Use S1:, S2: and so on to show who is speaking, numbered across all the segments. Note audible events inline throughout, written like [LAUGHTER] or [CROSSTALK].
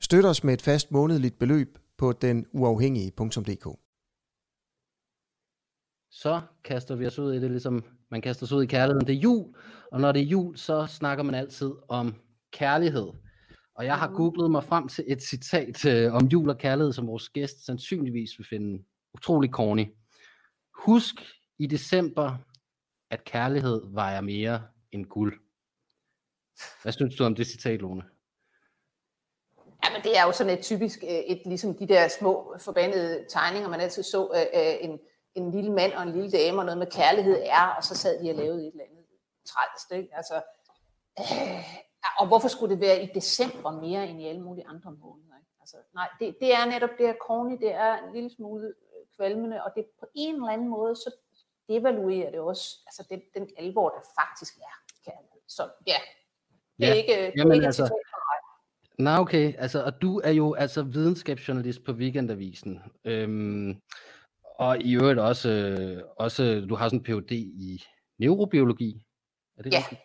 S1: Støt os med et fast månedligt beløb på denuafhængige.dk.
S2: Så kaster vi os ud i det, ligesom man kaster sig ud i kærligheden. Det er jul, og når det er jul, så snakker man altid om kærlighed. Og jeg har googlet mig frem til et citat øh, om jul og kærlighed, som vores gæst sandsynligvis vil finde utrolig corny. Husk i december, at kærlighed vejer mere end guld. Hvad synes du om det citat, Lone?
S3: Jamen, det er jo sådan et typisk, øh, et, ligesom de der små forbandede tegninger, man altid så, øh, en, en lille mand og en lille dame, og noget med kærlighed er, og så sad de og lavede et eller andet trælst, ikke? Altså, øh, og hvorfor skulle det være i december mere end i alle mulige andre måneder? Ikke? Altså, nej, det, det er netop det her corny, det er en lille smule kvalmende, og det på en eller anden måde, så devaluerer det også altså den, den alvor, der faktisk er kærlighed. Så ja, det er
S2: Ja,
S3: ikke, det er
S2: jamen
S3: ikke
S2: altså- Nej, okay. Altså, og du er jo altså videnskabsjournalist på Weekendavisen. Øhm, og i øvrigt også, øh, også, du har sådan en Ph.D. i neurobiologi. Er det
S3: Ja,
S2: rigtigt?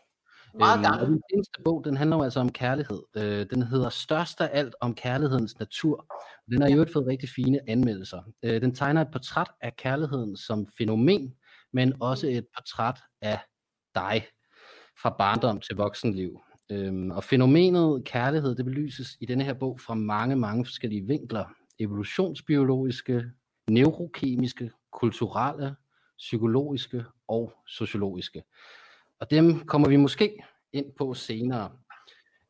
S3: meget
S2: Øhm, og den seneste bog, den handler jo altså om kærlighed. Øh, den hedder Størst af alt om kærlighedens natur. Den har i øvrigt fået rigtig fine anmeldelser. Øh, den tegner et portræt af kærligheden som fænomen, men også et portræt af dig fra barndom til voksenliv. Øhm, og fænomenet kærlighed, det belyses i denne her bog fra mange, mange forskellige vinkler. Evolutionsbiologiske, neurokemiske, kulturelle, psykologiske og sociologiske. Og dem kommer vi måske ind på senere.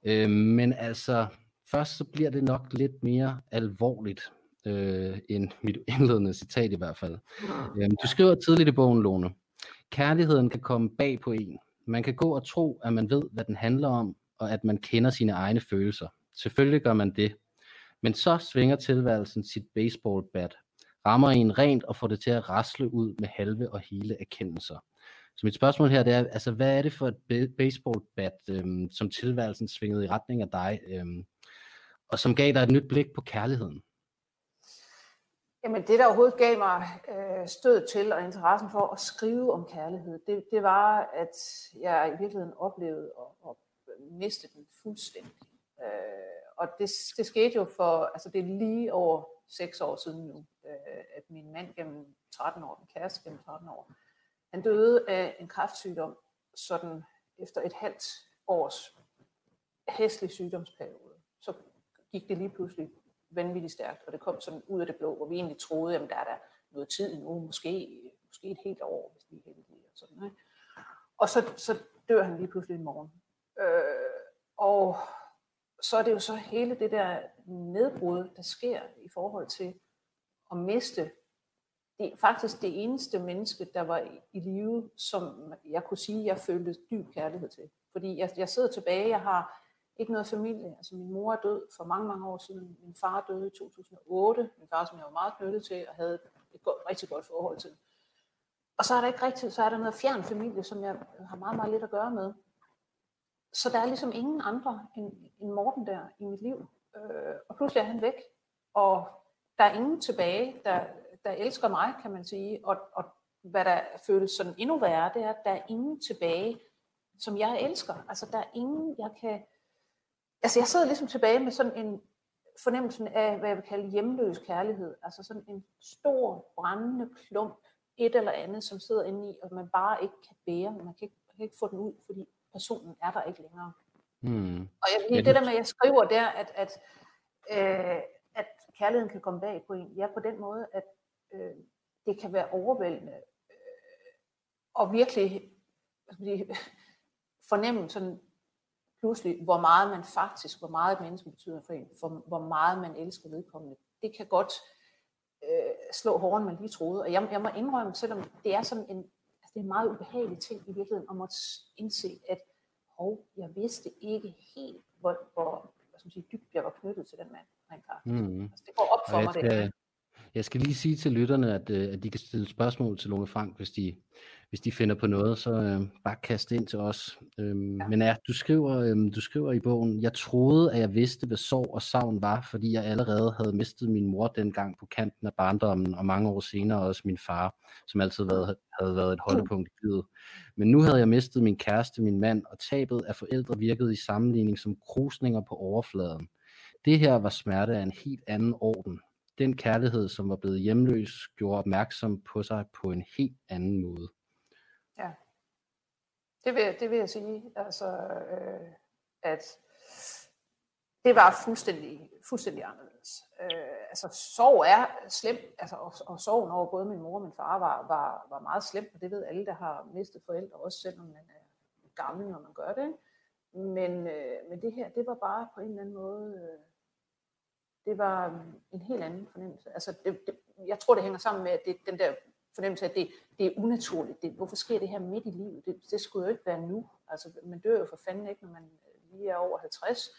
S2: Øh, men altså, først så bliver det nok lidt mere alvorligt, øh, end mit [LAUGHS] indledende citat i hvert fald. Øh, du skriver tidligt i bogen, Lone, kærligheden kan komme bag på en. Man kan gå og tro, at man ved, hvad den handler om, og at man kender sine egne følelser. Selvfølgelig gør man det. Men så svinger tilværelsen sit baseballbat, rammer en rent og får det til at rasle ud med halve og hele erkendelser. Så mit spørgsmål her, det er, altså, hvad er det for et baseballbat, øhm, som tilværelsen svingede i retning af dig, øhm, og som gav dig et nyt blik på kærligheden?
S3: Jamen det, der overhovedet gav mig øh, stød til og interessen for at skrive om kærlighed, det, det var, at jeg i virkeligheden oplevede at, at miste den fuldstændig. Øh, og det, det skete jo for, altså det er lige over seks år siden nu, øh, at min mand gennem 13 år, min kæreste gennem 13 år, han døde af en kræftsygdom, sådan efter et halvt års hæslig sygdomsperiode. Så gik det lige pludselig vanvittigt stærkt, og det kom sådan ud af det blå, hvor vi egentlig troede, at der er der noget tid endnu, måske, måske et helt år, hvis vi er heldige. Og, sådan, ikke? og så, så dør han lige pludselig i morgen. Øh, og så er det jo så hele det der nedbrud, der sker i forhold til at miste det er faktisk det eneste menneske, der var i live, som jeg kunne sige, jeg følte dyb kærlighed til. Fordi jeg, jeg sidder tilbage, jeg har ikke noget familie. Altså min mor er død for mange, mange år siden. Min far døde i 2008. Min far, som jeg var meget knyttet til og havde et godt, rigtig godt forhold til. Og så er der ikke rigtigt, så er der noget fjern familie, som jeg har meget, meget lidt at gøre med. Så der er ligesom ingen andre end, end Morten der i mit liv. Øh, og pludselig er han væk. Og der er ingen tilbage, der, der elsker mig, kan man sige. Og, og hvad der føles sådan endnu værre, det er, at der er ingen tilbage, som jeg elsker. Altså der er ingen, jeg kan... Altså jeg sidder ligesom tilbage med sådan en fornemmelse af, hvad jeg vil kalde hjemløs kærlighed. Altså sådan en stor, brændende klump, et eller andet, som sidder inde i, og man bare ikke kan bære. Man kan ikke, man kan ikke få den ud, fordi personen er der ikke længere.
S2: Hmm.
S3: Og jeg, det-
S2: det
S3: der med, at jeg skriver der, at, at, øh, at kærligheden kan komme bag på en, ja, på den måde, at øh, det kan være overvældende, øh, og virkelig hvad skal man sige, fornemme sådan pludselig, hvor meget man faktisk, hvor meget et menneske betyder for en, for, hvor meget man elsker vedkommende. Det kan godt øh, slå hårdere, end man lige troede. Og jeg, jeg må indrømme, selvom det er sådan en, altså det er en meget ubehagelig ting i virkeligheden, at indse, at hov, jeg vidste ikke helt, hvor, hvor hvad skal man sige, dybt jeg var knyttet til den mand. rent faktisk. Mm. Altså, det går op for mig,
S2: skal, det Jeg skal lige sige til lytterne, at, øh, at de kan stille spørgsmål til Lone Frank, hvis de, hvis de finder på noget, så øh, bare kast ind til os. Øhm, ja. Men ja, du skriver, øhm, du skriver i bogen, jeg troede, at jeg vidste, hvad sorg og savn var, fordi jeg allerede havde mistet min mor dengang på kanten af barndommen, og mange år senere også min far, som altid været, havde været et holdepunkt i livet. Men nu havde jeg mistet min kæreste, min mand, og tabet af forældre virkede i sammenligning som krusninger på overfladen. Det her var smerte af en helt anden orden. Den kærlighed, som var blevet hjemløs, gjorde opmærksom på sig på en helt anden måde.
S3: Ja, det vil, det vil jeg sige, altså, øh, at det var fuldstændig, fuldstændig anderledes. Øh, altså, sorg er slemt, altså, og, og sorgen over både min mor og min far var, var, var meget slemt, og det ved alle, der har mistet forældre, også selvom man er gammel, når man gør det. Men, øh, men det her, det var bare på en eller anden måde, øh, det var en helt anden fornemmelse. Altså, det, det, jeg tror, det hænger sammen med, at det, den der fornemmelse af, at det, det er unaturligt. Det, hvorfor sker det her midt i livet? Det, det skulle jo ikke være nu. Altså, man dør jo for fanden ikke, når man lige er over 50.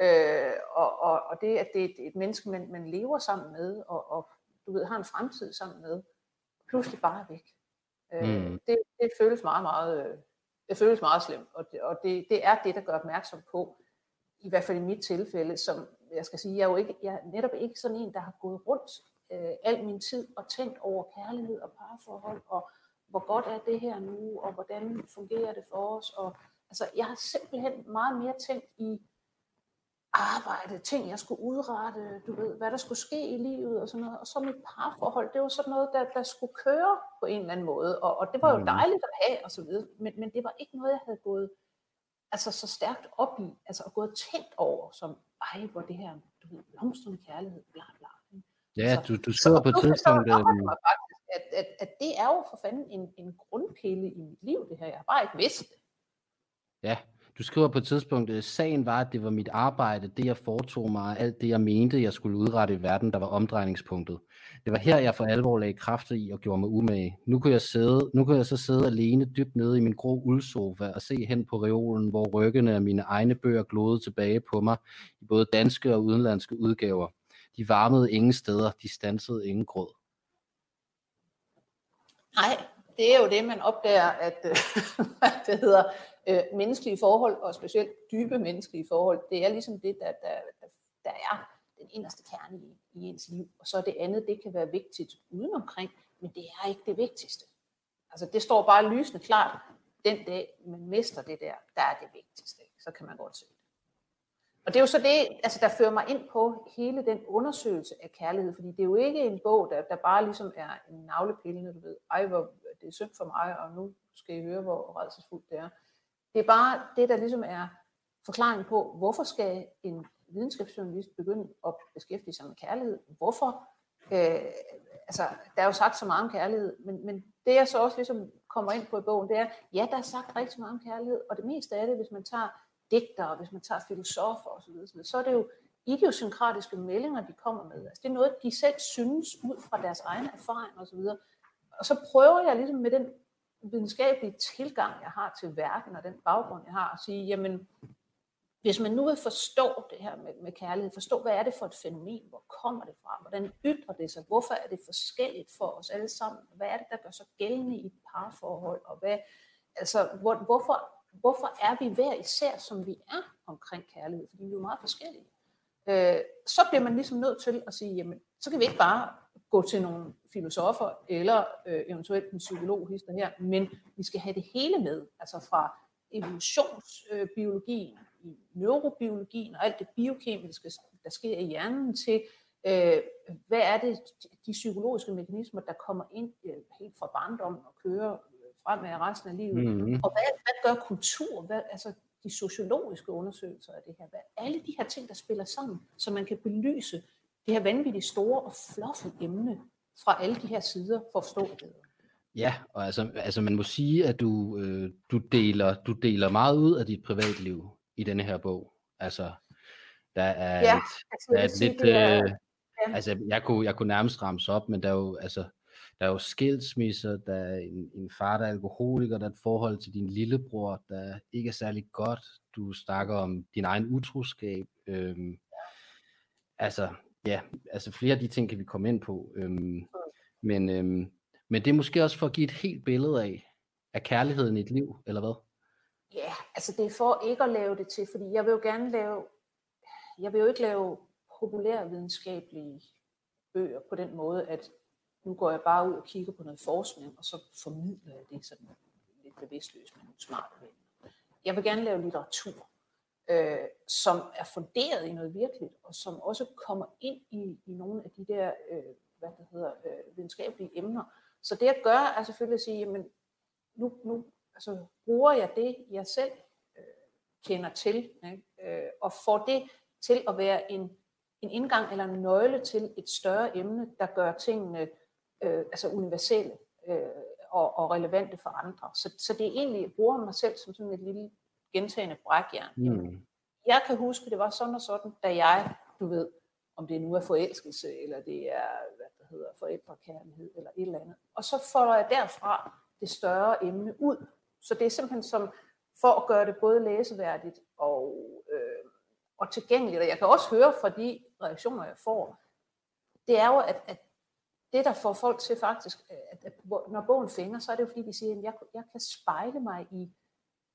S3: Øh, og, og, og det, at det er et, menneske, man, man lever sammen med, og, og du ved, har en fremtid sammen med, pludselig bare væk. Øh, mm. det, det føles meget, meget, det føles meget slemt, og, det, og det, det er det, der gør opmærksom på, i hvert fald i mit tilfælde, som jeg skal sige, jeg er jo ikke, jeg er netop ikke sådan en, der har gået rundt øh, al min tid og tænkt over kærlighed og parforhold, og hvor godt er det her nu, og hvordan fungerer det for os. Og, altså, jeg har simpelthen meget mere tænkt i arbejde, ting jeg skulle udrette, du ved, hvad der skulle ske i livet og sådan noget. Og så mit parforhold, det var sådan noget, der, der skulle køre på en eller anden måde. Og, og det var jo mm. dejligt at have og så videre, men, men det var ikke noget, jeg havde gået altså, så stærkt op i, altså og gået tænkt over, som, ej, hvor det her, du ved, blomstrende kærlighed, bla bla.
S2: Ja, så, du, du skriver på et tidspunkt...
S3: Øh, at, at, at det er jo for fanden en, en grundpille i mit liv, det her. Jeg har bare ikke vidst det.
S2: Ja, du skriver på et tidspunkt, at sagen var, at det var mit arbejde, det jeg foretog mig, alt det jeg mente, jeg skulle udrette i verden, der var omdrejningspunktet. Det var her, jeg for alvor lagde kræfter i og gjorde mig umage. Nu kunne jeg, sidde, nu kunne jeg så sidde alene dybt nede i min grå uldsofa og se hen på reolen, hvor ryggene af mine egne bøger glodede tilbage på mig i både danske og udenlandske udgaver. De varmede ingen steder, de stansede ingen gråd.
S3: Nej, det er jo det, man opdager, at øh, [LAUGHS] det hedder øh, menneskelige forhold, og specielt dybe menneskelige forhold, det er ligesom det, der, der, der er den inderste kerne i, i ens liv. Og så det andet, det kan være vigtigt udenomkring, men det er ikke det vigtigste. Altså det står bare lysende klart, den dag man mister det der, der er det vigtigste. Så kan man godt se. Og det er jo så det, altså, der fører mig ind på hele den undersøgelse af kærlighed, fordi det er jo ikke en bog, der, der bare ligesom er en navlepille, du ved, ej, hvor det er synd for mig, og nu skal I høre, hvor redselsfuldt det er. Det er bare det, der ligesom er forklaringen på, hvorfor skal en videnskabsjournalist begynde at beskæftige sig med kærlighed? Hvorfor? Øh, altså, der er jo sagt så meget om kærlighed, men, men det jeg så også ligesom kommer ind på i bogen, det er, ja, der er sagt rigtig meget om kærlighed, og det meste af det, hvis man tager digtere, hvis man tager filosofer osv., så, så er det jo idiosynkratiske meldinger, de kommer med. Altså, det er noget, de selv synes ud fra deres egne erfaringer osv. Og, og så prøver jeg ligesom med den videnskabelige tilgang, jeg har til verden og den baggrund, jeg har, at sige, jamen, hvis man nu vil forstå det her med, med kærlighed, forstå, hvad er det for et fænomen, hvor kommer det fra, hvordan ytrer det sig, hvorfor er det forskelligt for os alle sammen, hvad er det, der gør sig gældende i et parforhold, og hvad, altså, hvor, hvorfor hvorfor er vi hver især, som vi er omkring kærlighed? Fordi vi er jo meget forskellige. Øh, så bliver man ligesom nødt til at sige, jamen, så kan vi ikke bare gå til nogle filosofer eller øh, eventuelt en psykolog hister her, men vi skal have det hele med, altså fra evolutionsbiologien, i neurobiologien og alt det biokemiske, der sker i hjernen til, øh, hvad er det, de psykologiske mekanismer, der kommer ind øh, helt fra barndommen og kører fremad resten af livet. Mm-hmm. Og hvad, hvad gør kultur? Hvad, altså de sociologiske undersøgelser af det her. Hvad, alle de her ting, der spiller sammen, så man kan belyse det her vanvittigt store og fluffe emne fra alle de her sider for at forstå det.
S2: Ja, og altså, altså man må sige, at du, øh, du, deler, du deler meget ud af dit privatliv i denne her bog. Altså, der er ja, et, altså, der er et lidt... Er, øh, ja. Altså, jeg kunne, jeg kunne nærmest ramse op, men der er jo, altså, der er jo skilsmisser, der er en, en far, der er alkoholiker, der er et forhold til din lillebror, der ikke er særlig godt. Du snakker om din egen utroskab. Øhm, altså, ja, altså flere af de ting kan vi komme ind på. Øhm, men, øhm, men det er måske også for at give et helt billede af, af kærligheden i et liv, eller hvad?
S3: Ja, altså det er for ikke at lave det til, fordi jeg vil jo gerne lave, jeg vil jo ikke lave populærvidenskabelige bøger på den måde, at nu går jeg bare ud og kigger på noget forskning, og så formidler jeg det sådan lidt bevidstløst med nogle smarte venner. Jeg vil gerne lave litteratur, øh, som er funderet i noget virkeligt, og som også kommer ind i, i nogle af de der øh, hvad det hedder, øh, videnskabelige emner. Så det jeg gør, er selvfølgelig at sige, jamen, nu, nu altså, bruger jeg det, jeg selv øh, kender til, ikke? Øh, og får det til at være en, en indgang eller en nøgle til et større emne, der gør tingene øh, altså universelle øh, og, og relevante for andre. Så, så det er egentlig, jeg bruger mig selv som sådan et lille gentagende brækjern. Mm. Jeg kan huske, det var sådan og sådan, da jeg, du ved, om det nu er forelskelse, eller det er, hvad der hedder, forældrekærlighed, eller et eller andet. Og så folder jeg derfra det større emne ud. Så det er simpelthen som, for at gøre det både læseværdigt og, øh, og tilgængeligt. Og jeg kan også høre fra de reaktioner, jeg får, det er jo, at, at det, der får folk til faktisk, at, at når bogen fænger, så er det jo fordi, de siger, at jeg, jeg kan spejle mig i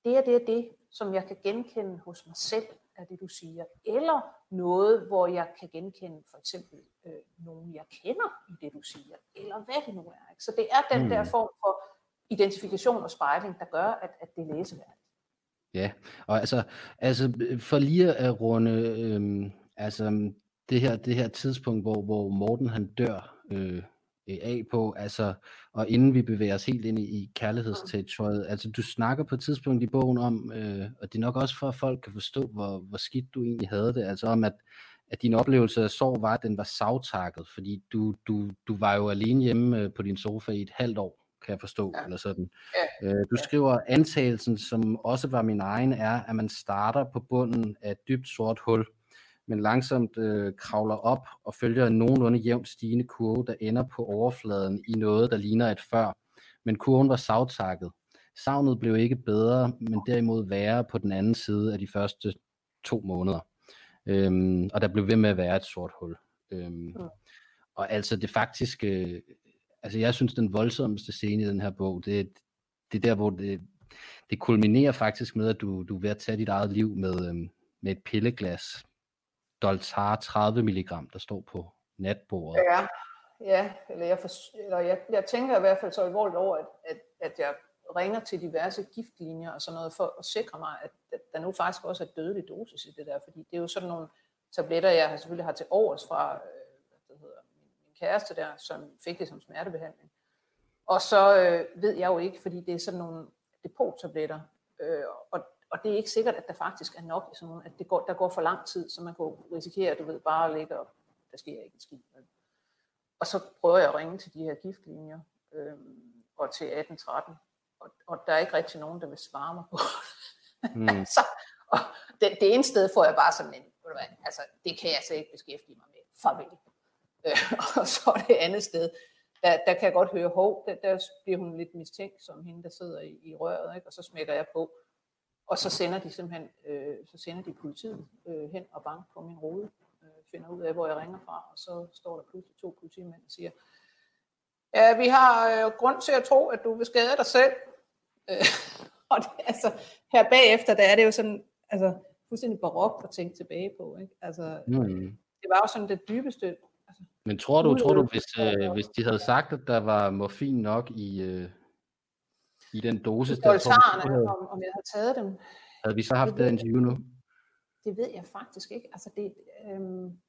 S3: det og det og det, som jeg kan genkende hos mig selv af det, du siger. Eller noget, hvor jeg kan genkende for eksempel øh, nogen, jeg kender i det, du siger. Eller hvad det nu er. Ikke? Så det er den mm. der form for identifikation og spejling, der gør, at, at det er læseværdigt.
S2: Ja, og altså, altså for lige at runde øh, altså, det, her, det her tidspunkt, hvor, hvor Morten han dør, øh, af på, altså, og inden vi bevæger os helt ind i, i kærlighedsterritoriet, altså du snakker på et tidspunkt i bogen om, øh, og det er nok også for, at folk kan forstå, hvor, hvor skidt du egentlig havde det, altså om, at, at din oplevelse af sorg var, at den var savtakket, fordi du, du, du var jo alene hjemme øh, på din sofa i et halvt år, kan jeg forstå, ja. eller sådan. Ja. Øh, du skriver, antagelsen, som også var min egen, er, at man starter på bunden af et dybt sort hul, men langsomt øh, kravler op og følger en nogenlunde jævnt stigende kurve, der ender på overfladen i noget, der ligner et før. Men kurven var savtakket. Savnet blev ikke bedre, men derimod værre på den anden side af de første to måneder. Øhm, og der blev ved med at være et sort hul. Øhm, ja. Og altså det faktiske, altså jeg synes den voldsomste scene i den her bog, det, det er der, hvor det, det kulminerer faktisk med, at du, du er ved at tage dit eget liv med, øhm, med et pilleglas Doltar 30 mg, der står på natbordet.
S3: Ja, ja eller, jeg, for, eller jeg, jeg tænker i hvert fald så alvorligt over, at, at, at jeg ringer til diverse giftlinjer og sådan noget for at sikre mig, at, at der nu faktisk også er dødelig dosis i det der, fordi det er jo sådan nogle tabletter, jeg selvfølgelig har til overs fra øh, hvad hedder, min kæreste der, som fik det som smertebehandling. Og så øh, ved jeg jo ikke, fordi det er sådan nogle depottabletter, øh, og og det er ikke sikkert, at der faktisk er nok i sådan nogle, at det går, der går for lang tid, så man kan risikere, at du ved, bare at ligge og der sker ikke en skid. Og så prøver jeg at ringe til de her giftlinjer, øh, og til 1813, og, og der er ikke rigtig nogen, der vil svare mig på mm. altså, [LAUGHS] og det, det ene sted får jeg bare sådan en, altså det kan jeg så ikke beskæftige mig med, farvel. [LAUGHS] Øh, og så det andet sted, der, der kan jeg godt høre, hov, der, der bliver hun lidt mistænkt som hende, der sidder i, i røret, ikke? og så smækker jeg på. Og så sender de simpelthen, øh, så sender de politiet øh, hen og banker på min rode, øh, finder ud af, hvor jeg ringer fra, og så står der pludselig to politimænd og siger, ja, vi har øh, grund til at tro, at du vil skade dig selv. Øh, [LAUGHS] og det, altså, her bagefter, der er det jo sådan, altså, fuldstændig barok at tænke tilbage på. Ikke? Altså, mm. Det var jo sådan det dybeste. Altså,
S2: Men tror du, tror du hvis, øh, hvis de havde sagt, at der var morfin nok i, øh, i den dosis,
S3: der tror, om, om jeg havde taget dem.
S2: Havde vi så haft det, det interview nu?
S3: Det ved jeg faktisk ikke. Altså det, øhm,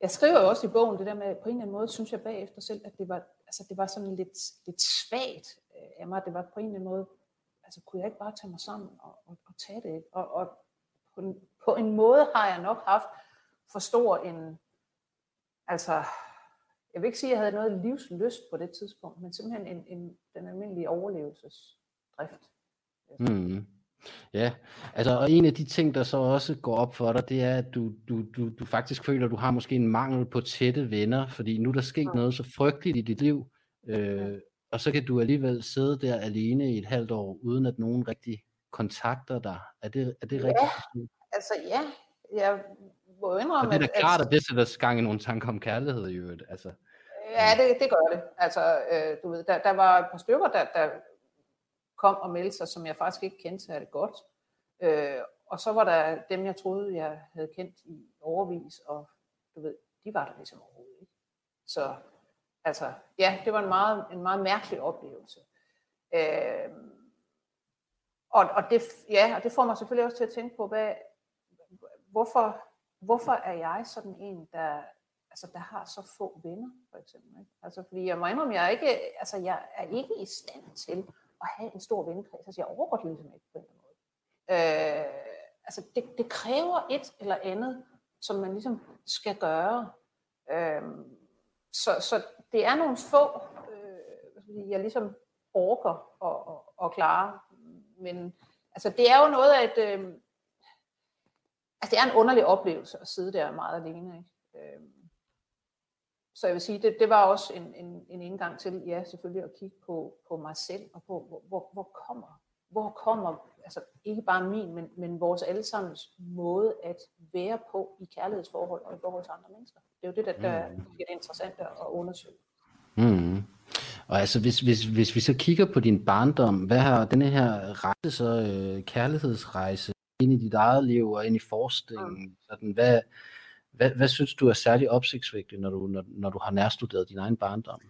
S3: jeg skriver jo også i bogen det der med, på en eller anden måde synes jeg bagefter selv, at det var, altså det var sådan lidt, lidt svagt af mig. Det var på en eller anden måde, altså kunne jeg ikke bare tage mig sammen og, og, og tage det? Og, og på, en, på en måde har jeg nok haft for stor en, altså jeg vil ikke sige, at jeg havde noget livslyst på det tidspunkt, men simpelthen en, en, den almindelige overlevelsesdrift.
S2: Mm. Ja, altså og en af de ting, der så også går op for dig, det er, at du, du, du, du faktisk føler, at du har måske en mangel på tætte venner, fordi nu er der sket ja. noget så frygteligt i dit liv, øh, ja. og så kan du alligevel sidde der alene i et halvt år, uden at nogen rigtig kontakter dig. Er det, er det
S3: ja,
S2: rigtigt?
S3: altså ja, jeg
S2: må indrømme, og det er da klart, at, at det sætter gang i nogle tanker om kærlighed i øvrigt. Altså.
S3: Ja, det, det gør det. Altså, øh, du ved, der, der var et par stykker, der, der kom og meldte sig, som jeg faktisk ikke kendte særlig godt. Øh, og så var der dem, jeg troede, jeg havde kendt i overvis, og du ved, de var der ligesom overhovedet ikke. Så altså, ja, det var en meget, en meget mærkelig oplevelse. Øh, og, og, det, ja, og det får mig selvfølgelig også til at tænke på, hvad, hvorfor, hvorfor er jeg sådan en, der, altså, der har så få venner, for eksempel. Ikke? Altså, fordi jeg må indrømme, jeg er ikke, altså, jeg er ikke i stand til at have en stor vennekreds. Altså, jeg overgår det ligesom ikke på en måde. Øh, altså, det, det kræver et eller andet, som man ligesom skal gøre. Øh, så, så det er nogle få, øh, jeg ligesom orker at, at, at klare. Men altså, det er jo noget af et... Øh, altså, det er en underlig oplevelse at sidde der meget alene. Ikke? Øh, så jeg vil sige, det, det var også en, en, en indgang til, ja, selvfølgelig at kigge på, på mig selv, og på, hvor, hvor, hvor kommer, hvor kommer, altså ikke bare min, men, men vores allesammens måde at være på i kærlighedsforhold og i forhold til andre mennesker. Det er jo det, der, der mm. er det interessante at undersøge.
S2: Mm. Og altså, hvis, hvis, hvis vi så kigger på din barndom, hvad har denne her rejse så, øh, kærlighedsrejse, ind i dit eget liv og ind i forskningen, mm. sådan, hvad, hvad, hvad synes du er særlig opsigtsvægtigt, når du, når, når du har nærstuderet din egen barndom?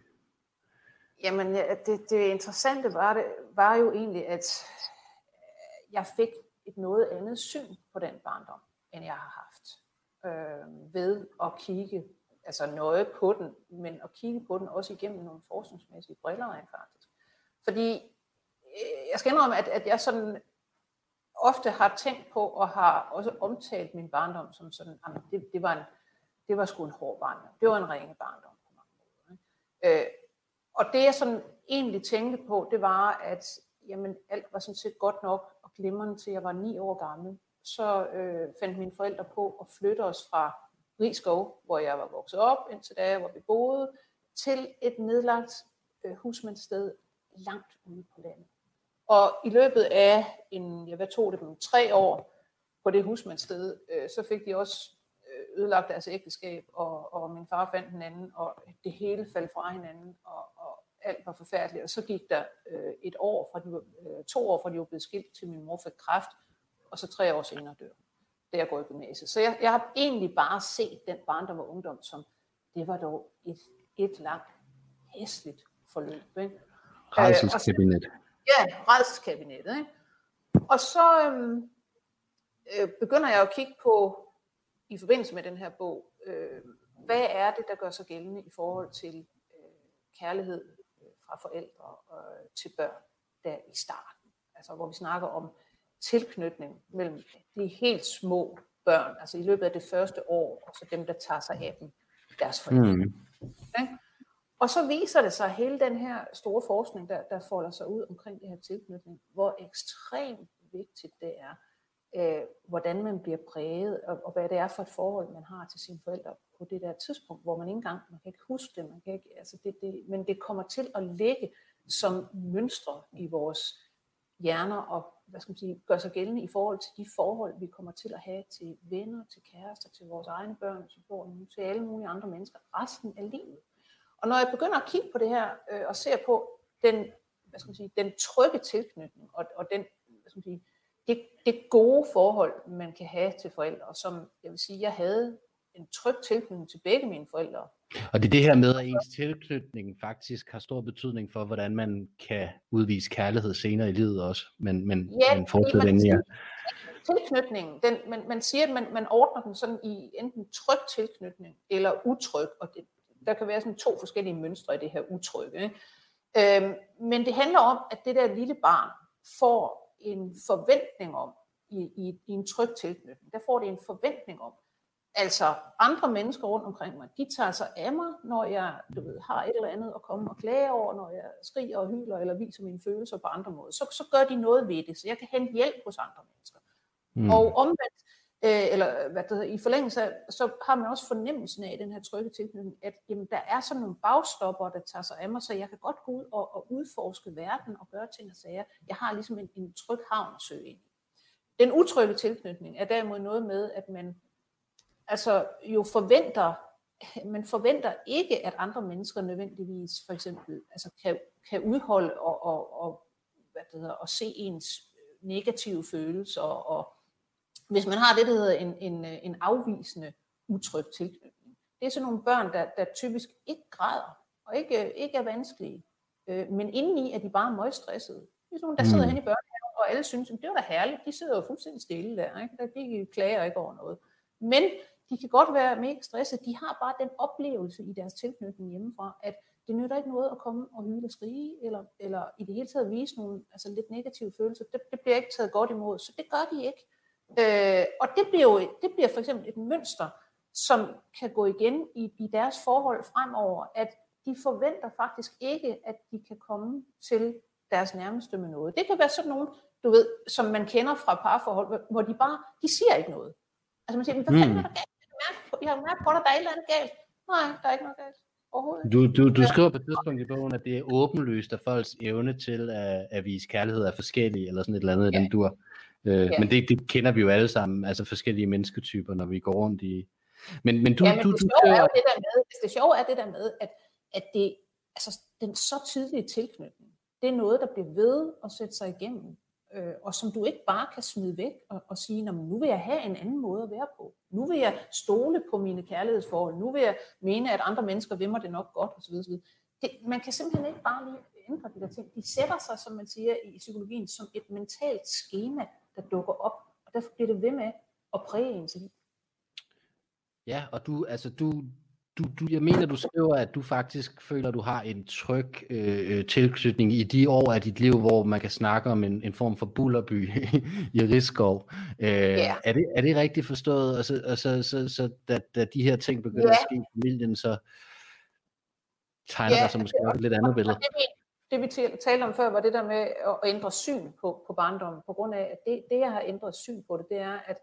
S3: Jamen, det, det interessante var, det, var jo egentlig, at jeg fik et noget andet syn på den barndom, end jeg har haft. Øh, ved at kigge altså nøje på den, men at kigge på den også igennem nogle forskningsmæssige briller rent faktisk. Fordi øh, jeg skal indrømme, at, at jeg sådan ofte har tænkt på og har også omtalt min barndom som sådan, at det, det, var en, det var sgu en hård barndom. Det var en ringe barndom på mange måder. Ikke? Øh, og det jeg sådan egentlig tænkte på, det var, at jamen, alt var sådan set godt nok og glimrende til jeg var ni år gammel. Så øh, fandt mine forældre på at flytte os fra Rigskov, hvor jeg var vokset op, indtil da, hvor vi boede, til et nedlagt øh, husmandssted langt ude på landet. Og i løbet af en, jeg hvad tog det dem, tre år på det husmandssted, øh, så fik de også øh, ødelagt deres ægteskab, og, og min far fandt den anden, og det hele faldt fra hinanden, og, og alt var forfærdeligt. Og så gik der øh, et år, fra de var, øh, to år fra de var blevet skilt, til min mor fik kræft, og så tre år senere dør da jeg går i gymnasiet. Så jeg, jeg har egentlig bare set den barndom og ungdom som, det var dog et, et langt, hæsligt forløb. Ikke?
S2: Rejselskabinet. Øh,
S3: ja, rejselskabinettet. Ikke? Og så øhm, øh, begynder jeg at kigge på, i forbindelse med den her bog, øh, hvad er det, der gør sig gældende i forhold til øh, kærlighed øh, fra forældre øh, til børn der i starten. Altså hvor vi snakker om tilknytning mellem de helt små børn, altså i løbet af det første år, og så dem, der tager sig af dem, deres forældre. Mm. Okay? Og så viser det sig hele den her store forskning, der, der folder sig ud omkring det her tilknytning, hvor ekstremt vigtigt det er, øh, hvordan man bliver præget, og, og hvad det er for et forhold, man har til sine forældre på det der tidspunkt, hvor man ikke engang, man kan ikke huske det, man kan ikke, altså det, det, men det kommer til at ligge som mønstre i vores hjerner og hvad skal man sige, gør sig gældende i forhold til de forhold, vi kommer til at have til venner, til kærester, til vores egne børn, til børn, til alle mulige andre mennesker resten af livet. Og når jeg begynder at kigge på det her øh, og ser på den, hvad skal man sige, den trygge tilknytning og, og den, hvad skal man sige, det, det gode forhold, man kan have til forældre, som jeg vil sige, jeg havde en tryg tilknytning til begge mine forældre.
S2: Og det er det her med, at ens tilknytning faktisk har stor betydning for, hvordan man kan udvise kærlighed senere i livet også, men, men,
S3: ja,
S2: men fortsætte den her.
S3: Tilknytningen, den, man, man siger, at man, man ordner den sådan i enten tryg tilknytning eller utryg, og det, der kan være sådan to forskellige mønstre i det her utrygge. Ikke? Øhm, men det handler om, at det der lille barn får en forventning om, i, i, i en tryg tilknytning, der får det en forventning om, Altså andre mennesker rundt omkring mig, de tager sig af mig, når jeg du ved, har et eller andet at komme og klage over, når jeg skriger og hyler eller viser mine følelser på andre måder. Så, så gør de noget ved det, så jeg kan hente hjælp hos andre mennesker. Mm. Og omvendt, øh, eller øh, hvad det hedder, i forlængelse af, så har man også fornemmelsen af den her trygge tilknytning, at jamen, der er sådan nogle bagstopper, der tager sig af mig, så jeg kan godt gå ud og, og udforske verden og gøre ting og sager. Jeg har ligesom en, en tryg havn at søge ind i. Den utrygge tilknytning er derimod noget med, at man altså jo forventer, man forventer ikke, at andre mennesker nødvendigvis for eksempel altså kan, kan udholde og, og, og, hvad det hedder, og se ens øh, negative følelser. Og hvis man har det, der hedder en, en, en afvisende utryg tilknytning. Det er sådan nogle børn, der, der typisk ikke græder og ikke, ikke er vanskelige. Øh, men indeni er de bare møgstressede. Det er sådan der sidder mm. hen i børnehaven, og alle synes, at det var da herligt. De sidder jo fuldstændig stille der. Ikke? De klager ikke over noget. Men de kan godt være mega stressede. De har bare den oplevelse i deres tilknytning hjemmefra, at det nytter ikke noget at komme og hyle og skrige, eller, eller i det hele taget vise nogle altså lidt negative følelser. Det, det bliver ikke taget godt imod, så det gør de ikke. Øh, og det bliver jo det bliver for eksempel et mønster, som kan gå igen i, i deres forhold fremover, at de forventer faktisk ikke, at de kan komme til deres nærmeste med noget. Det kan være sådan nogen, du ved, som man kender fra parforhold, hvor de bare, de siger ikke noget. Altså man siger, hvad fanden er der galt? Jeg har mærket på dig, der er et eller andet galt. Nej, der er ikke noget galt.
S2: Du, du, du skriver på et tidspunkt i bogen, at det er åbenlyst, at folks evne til at, at vise kærlighed er forskellige, eller sådan et eller andet ja. den dur. Øh, ja. Men det, det kender vi jo alle sammen, altså forskellige mennesketyper, når vi går rundt i...
S3: Men, men du, ja, men du, det, du, sjove er det der med, det sjove er det der med, at, at det, altså, den så tydelige tilknytning, det er noget, der bliver ved at sætte sig igennem, øh, og som du ikke bare kan smide væk og, og sige, nu vil jeg have en anden måde at være på. Nu vil jeg stole på mine kærlighedsforhold. Nu vil jeg mene, at andre mennesker vil mig det nok godt osv. osv. Det, man kan simpelthen ikke bare lige ændre de der ting. De sætter sig, som man siger i psykologien, som et mentalt schema, der dukker op, og derfor bliver det ved med at præge ens liv.
S2: Ja, og du, altså du, du, du, jeg mener, du skriver, at du faktisk føler, at du har en tryg øh, øh, tilknytning i de år af dit liv, hvor man kan snakke om en, en form for bullerby [LAUGHS] i Rigskov. Øh, yeah. er, det, er det rigtigt forstået? Og så, og så, så, så da, da de her ting begynder yeah. at ske i familien, så tegner yeah. der sig måske et lidt andet billede. Det,
S3: det vi talte om før, var det der med at ændre syn på, på barndommen, på grund af, at det, det, jeg har ændret syn på det, det er, at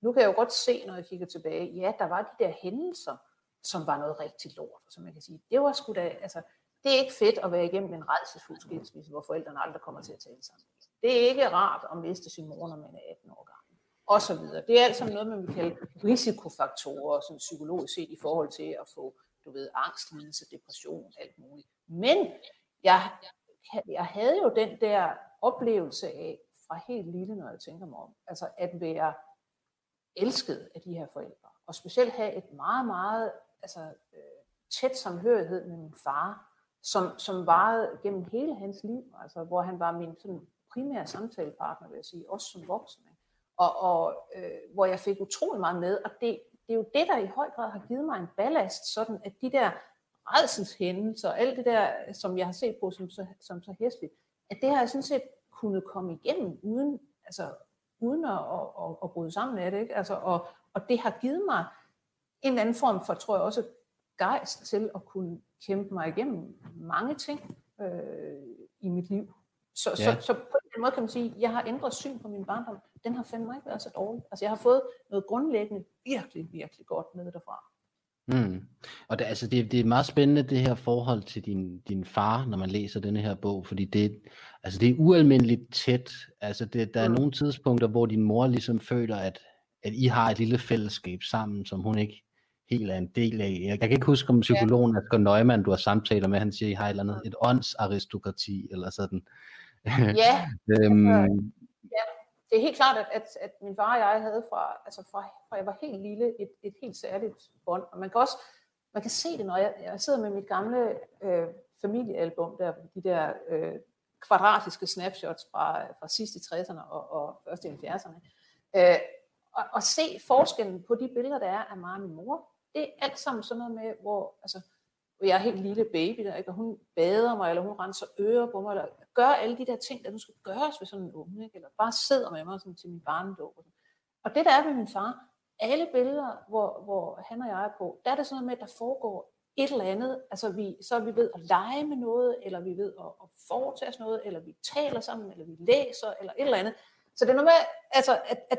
S3: nu kan jeg jo godt se, når jeg kigger tilbage, ja, der var de der hændelser, som var noget rigtig lort, som man kan sige. Det var sgu da, altså, det er ikke fedt at være igennem en redselsfuld skilsmisse, hvor forældrene aldrig kommer til at tale sammen. Det er ikke rart at miste sin mor, når man er 18 år gammel. Og så videre. Det er alt sammen noget, man vil kalde risikofaktorer, som psykologisk set i forhold til at få, du ved, angst, lidelse, depression, alt muligt. Men jeg, jeg havde jo den der oplevelse af, fra helt lille, når jeg tænker mig om, altså at være elsket af de her forældre. Og specielt have et meget, meget altså, øh, tæt samhørighed med min far, som, som varede gennem hele hans liv, altså, hvor han var min sådan, primære samtalepartner, vil jeg sige, også som voksen. Ikke? Og, og øh, hvor jeg fik utrolig meget med, og det, det er jo det, der i høj grad har givet mig en ballast, sådan at de der redselshændelser, alt det der, som jeg har set på som så, som så hæsligt, at det har jeg sådan set kunnet komme igennem, uden, altså, uden at, at, at, at bryde sammen af det. Ikke? Altså, og, og det har givet mig en eller anden form for, tror jeg også, gejst til at kunne kæmpe mig igennem mange ting øh, i mit liv. Så, ja. så, så på en måde kan man sige, at jeg har ændret syn på min barndom. Den har fandme ikke været så dårlig. Altså jeg har fået noget grundlæggende virkelig, virkelig godt med derfra.
S2: Mm. Og det, altså det, det er meget spændende det her forhold til din, din far, når man læser denne her bog, fordi det, altså det er ualmindeligt tæt. Altså det, der er mm. nogle tidspunkter, hvor din mor ligesom føler, at, at I har et lille fællesskab sammen, som hun ikke helt er en del af. Jeg, kan ikke huske om psykologen ja. Asger Neumann, du har samtaler med, han siger, at I har et eller andet, et åndsaristokrati, eller sådan.
S3: Ja, [LAUGHS] øhm, altså det er helt klart, at, at, at min far og jeg havde fra, altså fra, fra jeg var helt lille, et, et helt særligt bånd. Og man kan også, man kan se det, når jeg, jeg sidder med mit gamle øh, familiealbum, der, de der øh, kvadratiske snapshots fra, fra sidst i 60'erne og, og først i 70'erne. Øh, og, og se forskellen på de billeder, der er af mig og min mor, det er alt sammen sådan noget med, hvor, altså, hvor jeg er helt lille baby, der, ikke? og hun bader mig, eller hun renser ører på mig, eller gør alle de der ting, der nu skal gøres ved sådan en unge, ikke? eller bare sidder med mig sådan, til min barndåb. Og det der er med min far, alle billeder, hvor, hvor han og jeg er på, der er det sådan noget med, at der foregår et eller andet, altså vi, så er vi ved at lege med noget, eller vi ved at, at foretage os noget, eller vi taler sammen, eller vi læser, eller et eller andet. Så det er noget med, altså, at, at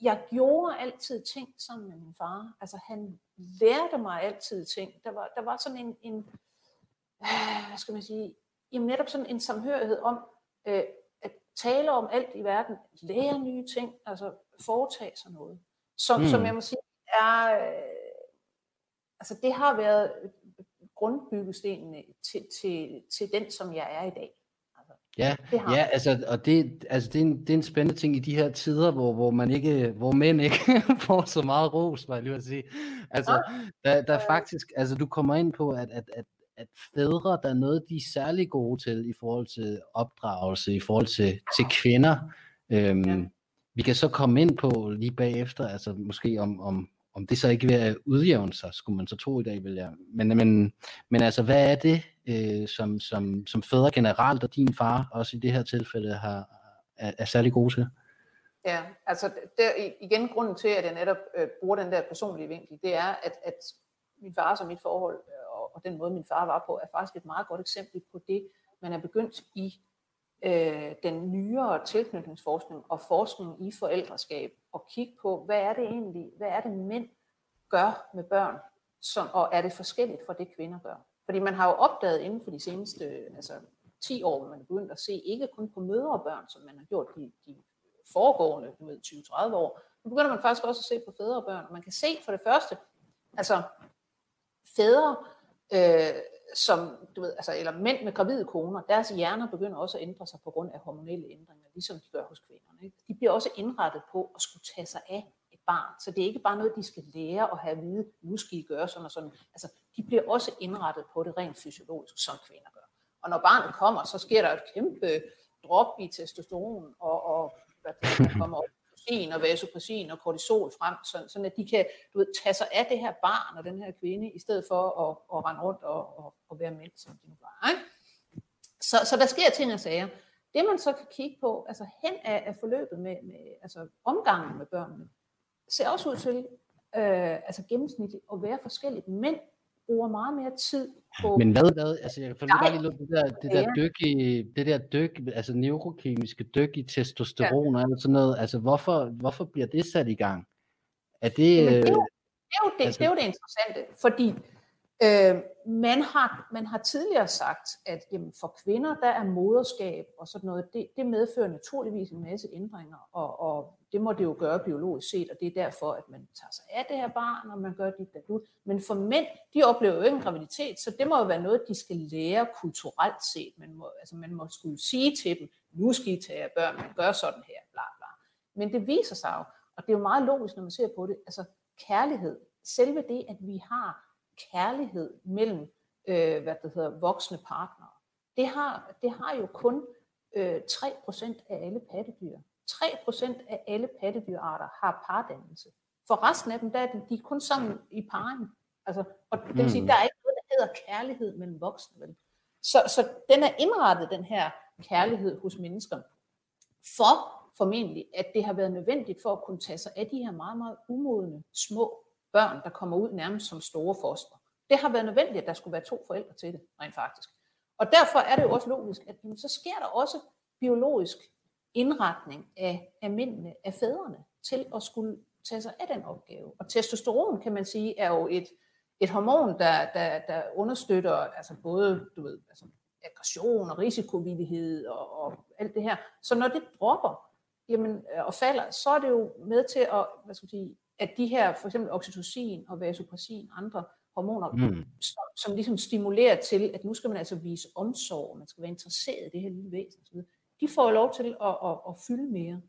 S3: jeg gjorde altid ting sammen med min far. Altså han lærte mig altid ting. Der var, der var sådan en, en øh, hvad skal man sige, jamen netop sådan en samhørighed om øh, at tale om alt i verden, lære nye ting, altså foretage sig noget. Som, mm. som jeg må sige, er, øh, altså det har været grundbyggestenene til, til, til den, som jeg er i dag.
S2: Ja, ja, altså, og det, altså, det, er en, det er en spændende ting i de her tider, hvor, hvor, man ikke, hvor mænd ikke [LAUGHS] får så meget ros, var jeg lige at sige. Altså, der, der er faktisk, altså du kommer ind på, at, at, at at fædre, der er noget, de er særlig gode til i forhold til opdragelse, i forhold til, til kvinder. Øhm, ja. Vi kan så komme ind på lige bagefter, altså måske om, om, om det så ikke vil at udjævne sig, skulle man så tro i dag, vil jeg. Men, men, men altså, hvad er det, øh, som, som, som fædre generelt, og din far også i det her tilfælde, har, er, er særlig gode til?
S3: Ja, altså der, igen grunden til, at jeg netop øh, bruger den der personlige vinkel, det er, at, at min far og mit forhold øh, og den måde min far var på, er faktisk et meget godt eksempel på det, man er begyndt i øh, den nyere tilknytningsforskning og forskning i forældreskab, og kigge på, hvad er det egentlig, hvad er det mænd gør med børn, som, og er det forskelligt fra det kvinder gør? Fordi man har jo opdaget inden for de seneste altså 10 år, hvor man er begyndt at se ikke kun på mødre og børn, som man har gjort de, de foregående 20-30 år, nu begynder man faktisk også at se på fædre og børn, og man kan se for det første, altså fædre øh, som, du ved, altså, eller mænd med gravide koner, deres hjerner begynder også at ændre sig på grund af hormonelle ændringer, ligesom de gør hos kvinderne. Ikke? De bliver også indrettet på at skulle tage sig af et barn, så det er ikke bare noget, de skal lære og have at vide, nu skal I gøre sådan og sådan. Altså, de bliver også indrettet på det rent fysiologisk, som kvinder gør. Og når barnet kommer, så sker der et kæmpe drop i testosteron, og, og hvad der kommer op oxytocin og vasopressin og kortisol frem, så, sådan at de kan du ved, tage sig af det her barn og den her kvinde, i stedet for at, at rende rundt og, og, og være mænd, som de nu var. Ikke? Så, så der sker ting og sager. Det man så kan kigge på, altså hen af, af forløbet med, med altså omgangen med børnene, ser også ud til øh, altså gennemsnitligt at være forskelligt. Mænd bruger meget mere tid på...
S2: Men hvad, hvad altså jeg får bare lige det der, det der dyk i, det der dyk, altså neurokemiske dyk i testosteron ja. og sådan noget, altså hvorfor, hvorfor bliver det sat i gang? Er det...
S3: Jamen, det, er jo, det, er jo det, altså, det er jo det interessante, fordi Øh, man, har, man har tidligere sagt, at jamen, for kvinder, der er moderskab og sådan noget, det, det medfører naturligvis en masse ændringer, og, og det må det jo gøre biologisk set, og det er derfor, at man tager sig af det her barn, og man gør dit der du. Men for mænd, de oplever jo ikke en graviditet, så det må jo være noget, de skal lære kulturelt set. Man må, altså man må skulle sige til dem, nu skal I tage børn, man gør sådan her, bla bla. Men det viser sig jo, og det er jo meget logisk, når man ser på det, altså kærlighed, selve det, at vi har kærlighed mellem øh, hvad det hedder, voksne partnere. Det har, det har jo kun øh, 3% af alle pattedyr. 3% af alle pattedyrarter har pardannelse. For resten af dem, der er de, de er kun sammen i parring. Altså, og det vil sige, mm. der er ikke noget, der hedder kærlighed mellem voksne. Vel? Så, så den er indrettet, den her kærlighed hos mennesker, for formentlig, at det har været nødvendigt for at kunne tage sig af de her meget, meget umodne små børn, der kommer ud nærmest som store foster. Det har været nødvendigt, at der skulle være to forældre til det, rent faktisk. Og derfor er det jo også logisk, at jamen, så sker der også biologisk indretning af, af mændene, af fædrene, til at skulle tage sig af den opgave. Og testosteron, kan man sige, er jo et, et hormon, der, der, der understøtter altså både du ved, altså aggression og risikovillighed og, og alt det her. Så når det dropper jamen, øh, og falder, så er det jo med til at hvad skal man sige, at de her, for eksempel oxytocin og vasopressin, andre hormoner, mm. som, som ligesom stimulerer til, at nu skal man altså vise omsorg, man skal være interesseret i det her lille væsen osv., de får lov til at, at, at fylde mere.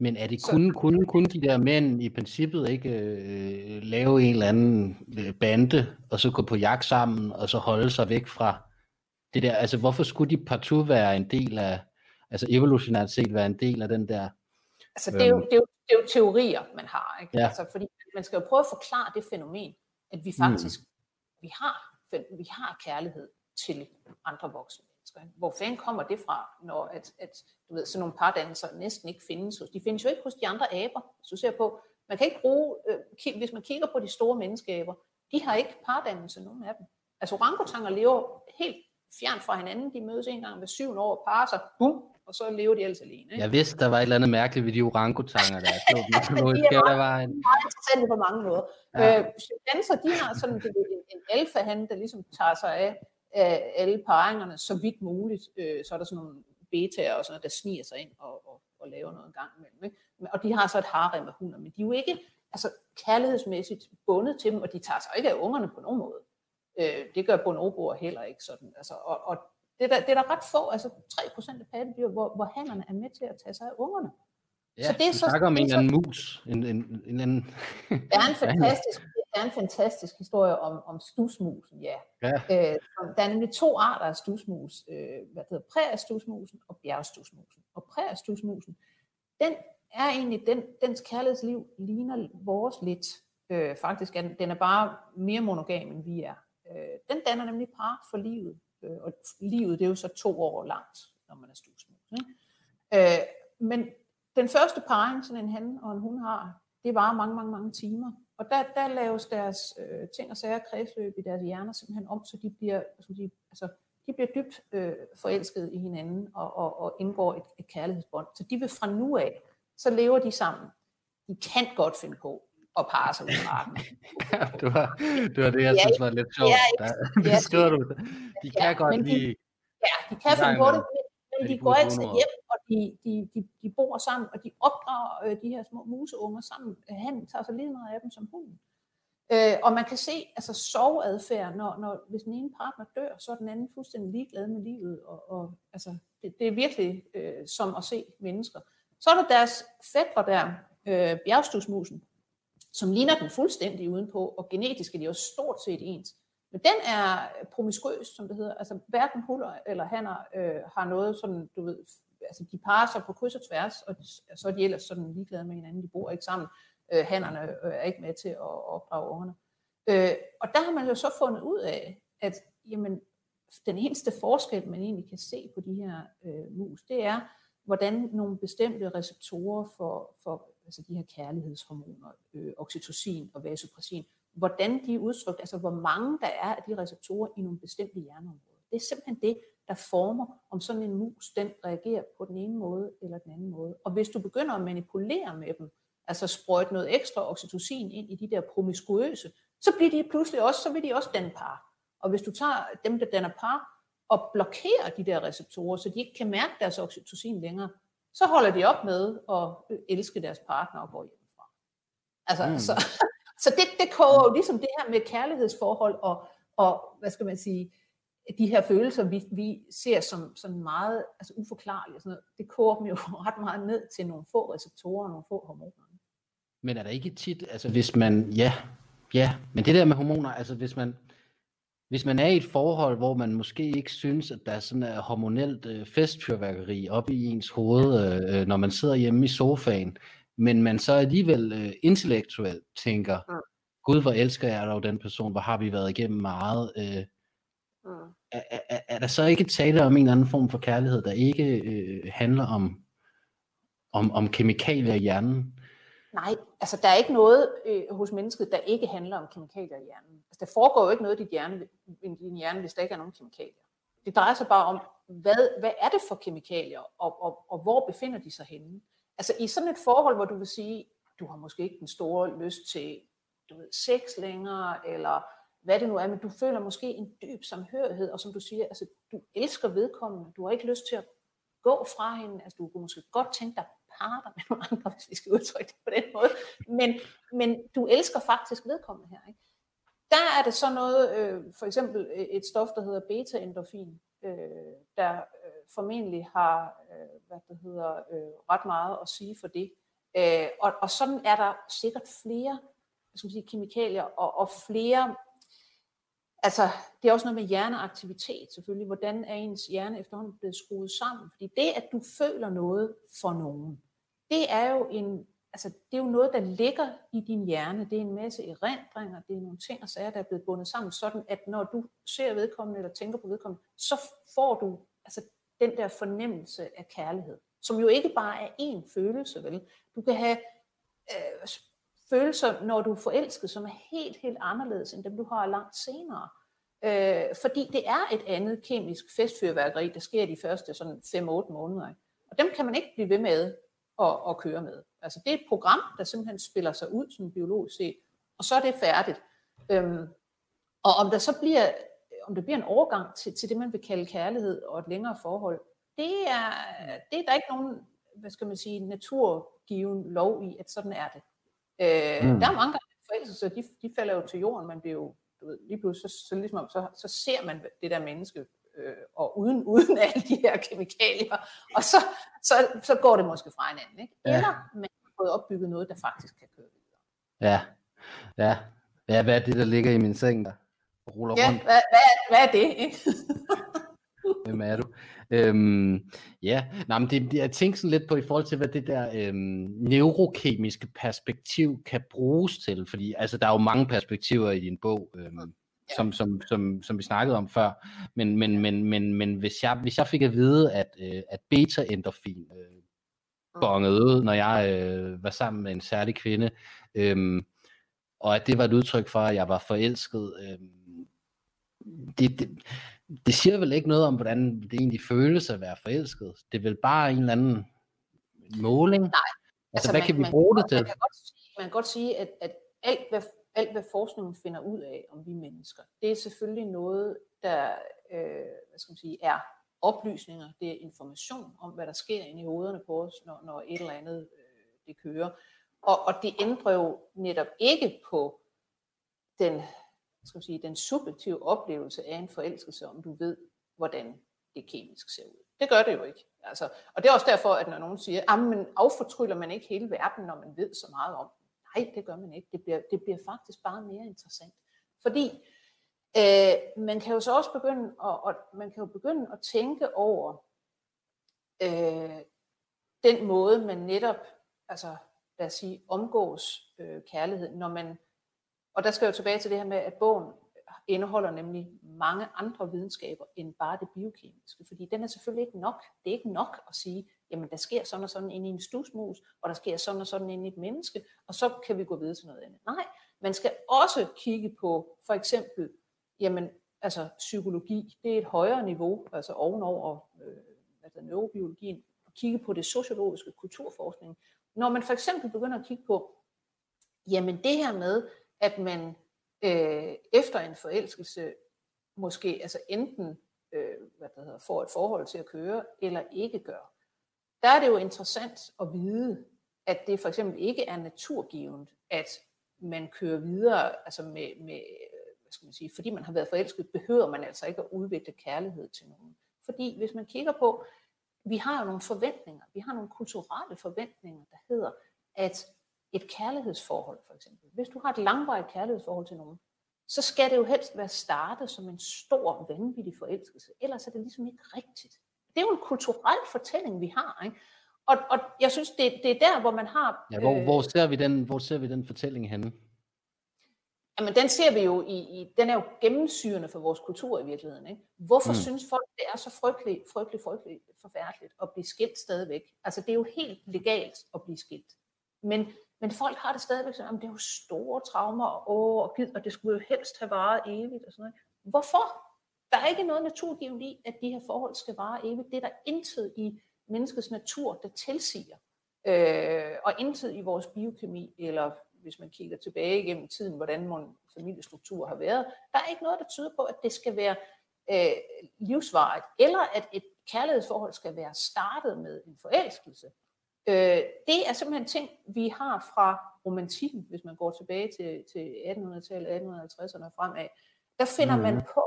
S2: Men er det kun, så, kun, kun de der mænd i princippet ikke øh, lave en eller anden øh, bande, og så gå på jagt sammen, og så holde sig væk fra det der? Altså hvorfor skulle de partout være en del af, altså evolutionært set være en del af den der
S3: Altså, det er, jo, øhm. det, er jo, det er jo teorier, man har. Ikke? Ja. Altså, fordi man skal jo prøve at forklare det fænomen, at vi faktisk mm. vi har, vi har kærlighed til andre voksne mennesker. Hvor fanden kommer det fra, når at, at du ved, sådan nogle pardannelser næsten ikke findes hos? De findes jo ikke hos de andre aber, hvis du ser på. Man kan ikke bruge, øh, hvis man kigger på de store menneskeaber, de har ikke pardannelse, nogen af dem. Altså orangutanger lever helt fjern fra hinanden. De mødes en gang hver syvende år og parer sig. Bum, og så lever de altså alene. Ikke?
S2: Jeg vidste, der var et eller andet mærkeligt ved de orangutanger der. [LAUGHS] Så,
S3: ja, de er meget, var en... meget interessante på mange måder. Ja. Øh, chimpanser, de har sådan en, en alfa-han, der ligesom tager sig af, af alle paringerne så vidt muligt. Øh, så er der sådan nogle betaer og sådan noget, der sniger sig ind og, og, og laver noget en gang imellem. Ikke? Og de har så et harem af hunder, men de er jo ikke altså kærlighedsmæssigt bundet til dem, og de tager sig ikke af ungerne på nogen måde. Øh, det gør bonoboer heller ikke sådan. Altså, og, og det, er der, det er der ret få, altså 3% af pattedyr, hvor, hvor hannerne er med til at tage sig af ungerne.
S2: Ja, så det er så, snakker om en eller anden mus. En, en, en anden... [LAUGHS]
S3: Det er en fantastisk, det er en fantastisk historie om, om stusmusen, ja. ja. Øh, der er nemlig to arter af stusmus, øh, hvad hedder præastusmusen og bjergstusmusen. Og præastusmusen, den er egentlig, den, dens kærlighedsliv ligner vores lidt. Øh, faktisk den, den er bare mere monogam, end vi er. Øh, den danner nemlig par for livet. Øh, og livet, det er jo så to år langt, når man er stusmus. Ikke? Øh, men den første parring, sådan en han og en hun har, det var mange, mange, mange timer. Og der, der laves deres øh, ting og sager kredsløb i deres hjerner simpelthen om, så de bliver, skal de, altså, de bliver dybt øh, forelsket i hinanden og, og, og indgår et, et kærlighedsbånd. Så de vil fra nu af, så lever de sammen. De kan godt finde på at parre sig af arten. [LAUGHS]
S2: ja, det var, det var det, jeg ja, synes var lidt sjovt. Ja, ja, ja, [LAUGHS] skriver du det. De kan ja, godt lide...
S3: Ja, de kan finde på det, men de går altid hjem, og de, de, de, de bor sammen, og de opdrager øh, de her små museunger sammen. Han tager sig lige meget af dem som hunden. Øh, og man kan se altså soveadfærd, når, når hvis den ene partner dør, så er den anden fuldstændig ligeglad med livet. Og, og, altså, det, det er virkelig øh, som at se mennesker. Så er der deres fætter der, øh, bjergstusmusen, som ligner den fuldstændig udenpå, og genetisk er de også stort set ens. Men den er promiskuøs, som det hedder. Altså hverken huller eller hanner øh, har noget sådan, du ved, altså de parer sig på kryds og tværs, og så er de ellers sådan ligeglade med hinanden, de bor ikke sammen. Øh, hannerne øh, er ikke med til at opdrage ungerne. Øh, og der har man jo så fundet ud af, at jamen, den eneste forskel, man egentlig kan se på de her øh, mus, det er, hvordan nogle bestemte receptorer for, for altså de her kærlighedshormoner, øh, oxytocin og vasopressin, hvordan de er udtrykt, altså hvor mange der er af de receptorer i nogle bestemte hjerneområder. Det er simpelthen det, der former, om sådan en mus, den reagerer på den ene måde eller den anden måde. Og hvis du begynder at manipulere med dem, altså sprøjte noget ekstra oxytocin ind i de der promiskuøse, så bliver de pludselig også, så vil de også danne par. Og hvis du tager dem, der danner par, og blokerer de der receptorer, så de ikke kan mærke deres oxytocin længere, så holder de op med at elske deres partner og går hjemmefra. Altså, mm. så, [LAUGHS] så det, det koger jo ligesom det her med kærlighedsforhold og, og hvad skal man sige, de her følelser, vi, vi ser som sådan meget altså uforklarlige, sådan noget, det koger dem jo [LAUGHS] ret meget ned til nogle få receptorer og nogle få hormoner.
S2: Men er der ikke tit, altså hvis man, ja, ja, men det der med hormoner, altså hvis man, hvis man er i et forhold, hvor man måske ikke synes, at der er sådan et hormonelt øh, festfyrværkeri op i ens hoved, øh, øh, når man sidder hjemme i sofaen, men man så alligevel øh, intellektuelt tænker, mm. gud hvor elsker jeg dog den person, hvor har vi været igennem meget. Øh, mm. er, er, er der så ikke tale om en eller anden form for kærlighed, der ikke øh, handler om, om, om kemikalier i hjernen?
S3: Nej, altså der er ikke noget øh, hos mennesket, der ikke handler om kemikalier i hjernen. Altså der foregår jo ikke noget i din hjerne, i din hjerne, hvis der ikke er nogen kemikalier. Det drejer sig bare om, hvad, hvad er det for kemikalier, og, og, og hvor befinder de sig henne? Altså i sådan et forhold, hvor du vil sige, du har måske ikke den store lyst til du ved, sex længere, eller hvad det nu er, men du føler måske en dyb samhørighed, og som du siger, altså du elsker vedkommende, du har ikke lyst til at gå fra hende, altså du kunne måske godt tænke dig parter med nogle andre, hvis vi skal udtrykke det på den måde, men, men du elsker faktisk vedkommende her. Ikke? Der er det så noget, øh, for eksempel et stof, der hedder beta-endorfin, øh, der øh, formentlig har øh, hvad det hedder, øh, ret meget at sige for det. Øh, og, og sådan er der sikkert flere skal man sige, kemikalier og, og flere altså, det er også noget med hjerneaktivitet selvfølgelig. Hvordan er ens hjerne efterhånden blevet skruet sammen? Fordi det, at du føler noget for nogen, det er jo en, altså, det er jo noget, der ligger i din hjerne. Det er en masse erindringer, det er nogle ting og sager, der er blevet bundet sammen, sådan at når du ser vedkommende eller tænker på vedkommende, så får du altså, den der fornemmelse af kærlighed, som jo ikke bare er én følelse, vel? Du kan have øh, følelser, når du er forelsket, som er helt, helt anderledes end dem, du har langt senere. Øh, fordi det er et andet kemisk festfyrværkeri, der sker de første sådan 5-8 måneder. Og dem kan man ikke blive ved med at, at køre med. Altså det er et program, der simpelthen spiller sig ud som biologisk set, og så er det færdigt. Øhm, og om der så bliver, om det bliver en overgang til, til det, man vil kalde kærlighed og et længere forhold, det er, det er der ikke nogen, hvad skal man sige, naturgiven lov i, at sådan er det. Øh, mm. Der er mange forelskelse, de, de falder jo til jorden, man bliver jo, du ved, lige pludselig, så, så, ligesom, så, så ser man det der menneske, øh, og uden, [LAUGHS] uden alle de her kemikalier, og så, så, så går det måske fra hinanden, ikke? Ja. Eller man har fået opbygget noget, der faktisk kan køre videre.
S2: Ja, ja. Ja, hvad er det, der ligger i min seng, der ruller
S3: ja,
S2: rundt?
S3: Hvad, hvad, hvad er det, ikke? [LAUGHS]
S2: Hvem er du? Øhm, ja, Nej, men det, jeg tænker sådan lidt på i forhold til, hvad det der øhm, neurokemiske perspektiv kan bruges til, fordi altså, der er jo mange perspektiver i din bog, øhm, ja. som, som, som, som vi snakkede om før, men, men, men, men, men hvis, jeg, hvis jeg fik at vide, at, øh, at beta-endorfin øh, mm. bongede ud, når jeg øh, var sammen med en særlig kvinde, øh, og at det var et udtryk for, at jeg var forelsket, øh, det, det, det siger vel ikke noget om, hvordan det egentlig føles at være forelsket. Det er vel bare en eller anden måling.
S3: Nej.
S2: Altså, altså hvad man, kan vi bruge det til?
S3: Man kan godt sige, man kan godt sige at, at alt, hvad, alt, hvad forskningen finder ud af om vi mennesker, det er selvfølgelig noget, der øh, hvad skal man sige, er oplysninger, det er information om, hvad der sker inde i hovederne på os, når, når et eller andet øh, det kører. Og, og det ændrer jo netop ikke på den skal sige, den subjektive oplevelse af en forelskelse, om du ved, hvordan det kemisk ser ud. Det gør det jo ikke. Altså, og det er også derfor, at når nogen siger, ah, at man affortryller man ikke hele verden, når man ved så meget om den. Nej, det gør man ikke. Det bliver, det bliver faktisk bare mere interessant. Fordi øh, man kan jo så også begynde at, og man kan jo begynde at tænke over øh, den måde, man netop, altså lad os sige, omgås øh, kærlighed, når man og der skal jeg jo tilbage til det her med, at bogen indeholder nemlig mange andre videnskaber end bare det biokemiske, fordi den er selvfølgelig ikke nok. Det er ikke nok at sige, jamen der sker sådan og sådan inde i en stusmus, og der sker sådan og sådan inde i et menneske, og så kan vi gå videre til noget andet. Nej, man skal også kigge på for eksempel, jamen altså psykologi, det er et højere niveau, altså ovenover øh, altså neurobiologien, og kigge på det sociologiske kulturforskning. Når man for eksempel begynder at kigge på, jamen det her med, at man øh, efter en forelskelse måske altså enten øh, hvad det hedder, får et forhold til at køre, eller ikke gør. Der er det jo interessant at vide, at det for eksempel ikke er naturgivet, at man kører videre, altså med, med hvad skal man sige, fordi man har været forelsket, behøver man altså ikke at udvikle kærlighed til nogen. Fordi hvis man kigger på, vi har jo nogle forventninger, vi har nogle kulturelle forventninger, der hedder, at et kærlighedsforhold for eksempel. Hvis du har et langvarigt kærlighedsforhold til nogen, så skal det jo helst være startet som en stor, vanvittig forelskelse. Ellers er det ligesom ikke rigtigt. Det er jo en kulturel fortælling, vi har. Ikke? Og, og jeg synes, det, det er der, hvor man har...
S2: Ja, hvor, øh, hvor, ser vi den, hvor ser vi den fortælling henne?
S3: Jamen, den ser vi jo i, i den er jo gennemsyrende for vores kultur i virkeligheden. Ikke? Hvorfor mm. synes folk, det er så frygteligt, frygteligt, frygteligt forfærdeligt at blive skilt stadigvæk? Altså, det er jo helt legalt at blive skilt. Men men folk har det stadigvæk sådan, at det er jo store traumer, og, og, og det skulle jo helst have varet evigt og sådan noget. Hvorfor? Der er ikke noget naturgivet i, at de her forhold skal vare evigt. Det er der intet i menneskets natur, der tilsiger. Øh, og intet i vores biokemi, eller hvis man kigger tilbage igennem tiden, hvordan mon familiestruktur har været, der er ikke noget, der tyder på, at det skal være øh, livsvarigt, eller at et kærlighedsforhold skal være startet med en forelskelse. Øh, det er simpelthen ting, vi har fra romantikken, hvis man går tilbage til, til 1800-tallet, 1850'erne og fremad. Der finder mm. man på,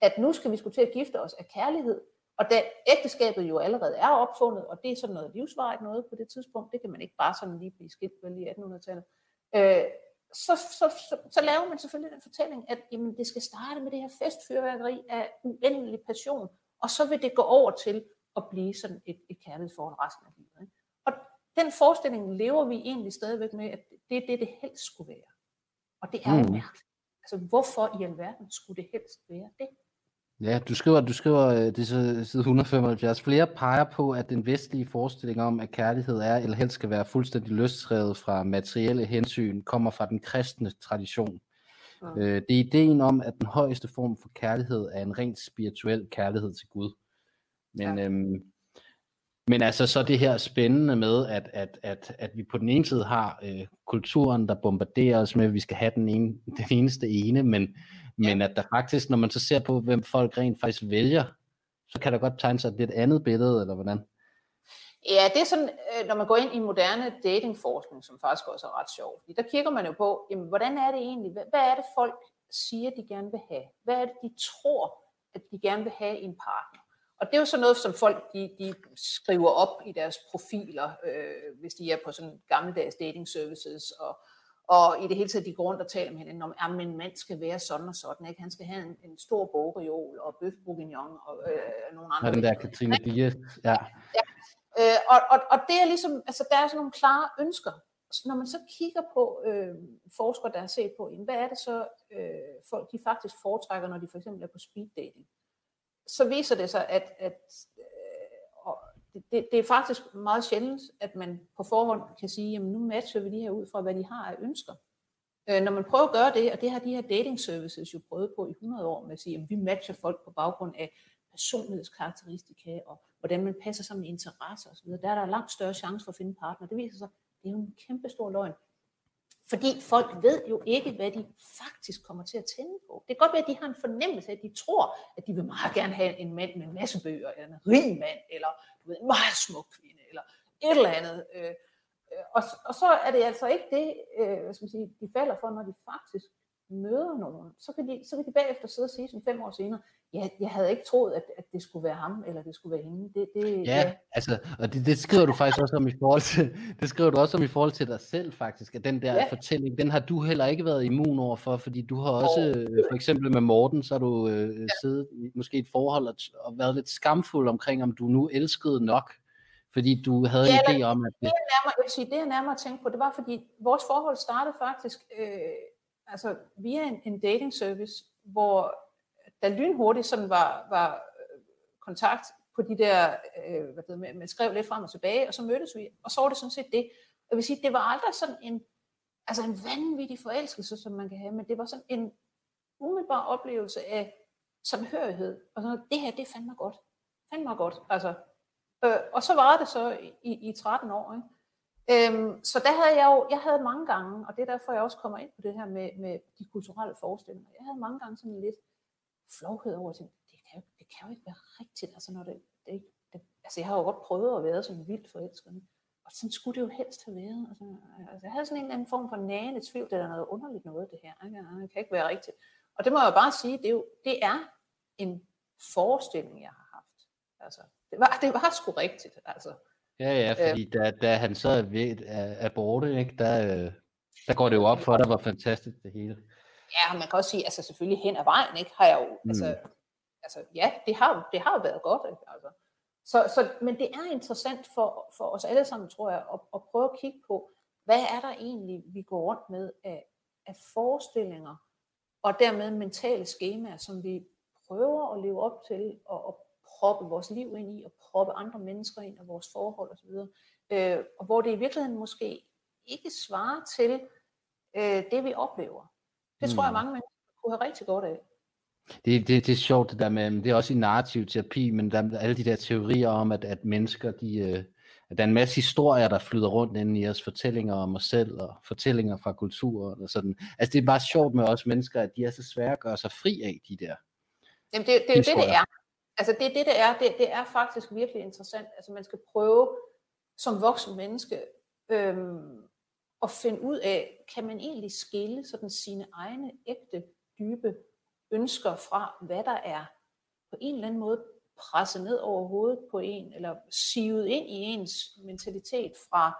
S3: at nu skal vi skulle til at gifte os af kærlighed, og da ægteskabet jo allerede er opfundet, og det er sådan noget livsvarigt noget på det tidspunkt, det kan man ikke bare sådan lige blive skilt vel i 1800-tallet, øh, så, så, så, så laver man selvfølgelig den fortælling, at jamen, det skal starte med det her festfyrværkeri af uendelig passion, og så vil det gå over til at blive sådan et, et kærlighedsforhold resten af livet. Ikke? Den forestilling lever vi egentlig stadigvæk med, at det er det, det helst skulle være. Og det er jo mm. mærkeligt. Altså, hvorfor i alverden skulle det helst være det?
S2: Ja, du skriver, du skriver øh, det er side 175. Flere peger på, at den vestlige forestilling om, at kærlighed er eller helst skal være fuldstændig løsrevet fra materielle hensyn, kommer fra den kristne tradition. Mm. Øh, det er ideen om, at den højeste form for kærlighed er en rent spirituel kærlighed til Gud. Men ja. øhm, men altså så det her spændende med, at, at, at, at vi på den ene side har øh, kulturen, der bombarderer os med, at vi skal have den, ene, [LAUGHS] den eneste ene, men, men at der faktisk, når man så ser på, hvem folk rent faktisk vælger, så kan der godt tegne sig et lidt andet billede, eller hvordan?
S3: Ja, det er sådan, øh, når man går ind i moderne datingforskning, som faktisk også er ret sjovt, der kigger man jo på, jamen, hvordan er det egentlig, hvad er det folk siger, de gerne vil have? Hvad er det, de tror, at de gerne vil have i en partner? Og det er jo sådan noget, som folk de, de skriver op i deres profiler, øh, hvis de er på sådan gammeldags dating services, og, og i det hele taget, de går rundt og taler med hinanden om, at en mand skal være sådan og sådan, ikke? han skal have en, en stor bogreol og bøf bourguignon og øh, nogle andre.
S2: Ja, den der Katrine Dias, ja.
S3: ja. Øh, og, og, og det er ligesom, altså der er sådan nogle klare ønsker. Så når man så kigger på øh, forskere, der har set på, hvad er det så, øh, folk de faktisk foretrækker, når de for eksempel er på speed dating, så viser det sig, at, at øh, det, det er faktisk meget sjældent, at man på forhånd kan sige, jamen nu matcher vi de her ud fra, hvad de har af ønsker. Øh, når man prøver at gøre det, og det har de her dating services jo prøvet på i 100 år, med at sige, at vi matcher folk på baggrund af personlighedskarakteristika, og hvordan man passer sammen med interesser osv., der er der langt større chance for at finde en partner. Det viser sig, det er jo en kæmpe stor løgn. Fordi folk ved jo ikke, hvad de faktisk kommer til at tænde på. Det kan godt være, at de har en fornemmelse af, at de tror, at de vil meget gerne have en mand med en masse bøger, eller en rig mand, eller du ved, en meget smuk kvinde, eller et eller andet. Øh, øh og, og så er det altså ikke det, øh, hvad skal man sige, de falder for, når de faktisk møder nogen. Så kan de, så kan de bagefter sidde og sige, som fem år senere, ja, jeg havde ikke troet, at, at det skulle være ham, eller det skulle være hende. Det, det,
S2: ja, ja, altså, og det, det skriver du faktisk også om i forhold til, det skriver du også om i forhold til dig selv faktisk, at den der ja. fortælling, den har du heller ikke været immun over for, fordi du har også, oh. for eksempel med Morten, så har du øh, ja. siddet i måske et forhold og, og været lidt skamfuld omkring, om du nu elskede nok, fordi du havde ja, en idé om, at
S3: det... Det er nærmere, jeg vil sige, det er nærmere at tænke på, det var fordi, vores forhold startede faktisk, øh, altså via en, en dating service, hvor der lynhurtigt sådan var, var øh, kontakt på de der, øh, hvad det, med, man skrev lidt frem og tilbage, og så mødtes vi, og så var det sådan set det. Jeg vil sige, det var aldrig sådan en, altså en vanvittig forelskelse, som man kan have, men det var sådan en umiddelbar oplevelse af samhørighed, og sådan, det her, det fandt mig godt. Fandt mig godt, altså. Øh, og så var det så i, i 13 år, ikke? Øhm, så der havde jeg jo, jeg havde mange gange, og det er derfor, jeg også kommer ind på det her med, med de kulturelle forestillinger. Jeg havde mange gange sådan lidt, flovhed over, at det kan, jo, det kan jo ikke være rigtigt, altså når det, det, det altså jeg har jo godt prøvet at være sådan vildt forelsket, og sådan skulle det jo helst have været. Altså, altså jeg havde sådan en eller anden form for nagende tvivl, det er noget underligt noget, det her, ikke? det kan ikke være rigtigt. Og det må jeg bare sige, det er, jo, det er en forestilling, jeg har haft. Altså, det var, det var sgu rigtigt, altså.
S2: Ja, ja, fordi øh, da, da han så er, ved, er, er borte, ikke, der, øh, der går det jo op for dig, hvor fantastisk det hele.
S3: Ja, man kan også sige, altså selvfølgelig hen ad vejen, ikke, har jeg jo, mm. altså, altså ja, det har, det har jo været godt, ikke, altså. Så, så, men det er interessant for, for os alle sammen, tror jeg, at, at prøve at kigge på, hvad er der egentlig, vi går rundt med af, af forestillinger, og dermed mentale skemaer, som vi prøver at leve op til, og, og proppe vores liv ind i, og proppe andre mennesker ind, og vores forhold osv., øh, og hvor det i virkeligheden måske ikke svarer til øh, det, vi oplever. Det tror jeg, mm. mange mennesker kunne have rigtig godt af.
S2: Det, det, det er sjovt det der med, det er også i narrativ terapi, men der er alle de der teorier om, at, at mennesker, de, øh, at der er en masse historier, der flyder rundt inde i os, fortællinger om os selv, og fortællinger fra kulturen og sådan. Altså det er bare sjovt med os mennesker, at de er så svære at gøre sig fri af, de der
S3: Jamen det, det er jo det, det er. Altså det er det, det er. Det, det er faktisk virkelig interessant. Altså man skal prøve som voksen menneske øhm, at finde ud af, kan man egentlig skille sådan sine egne ægte, dybe ønsker fra, hvad der er på en eller anden måde presset ned over hovedet på en, eller sivet ind i ens mentalitet fra,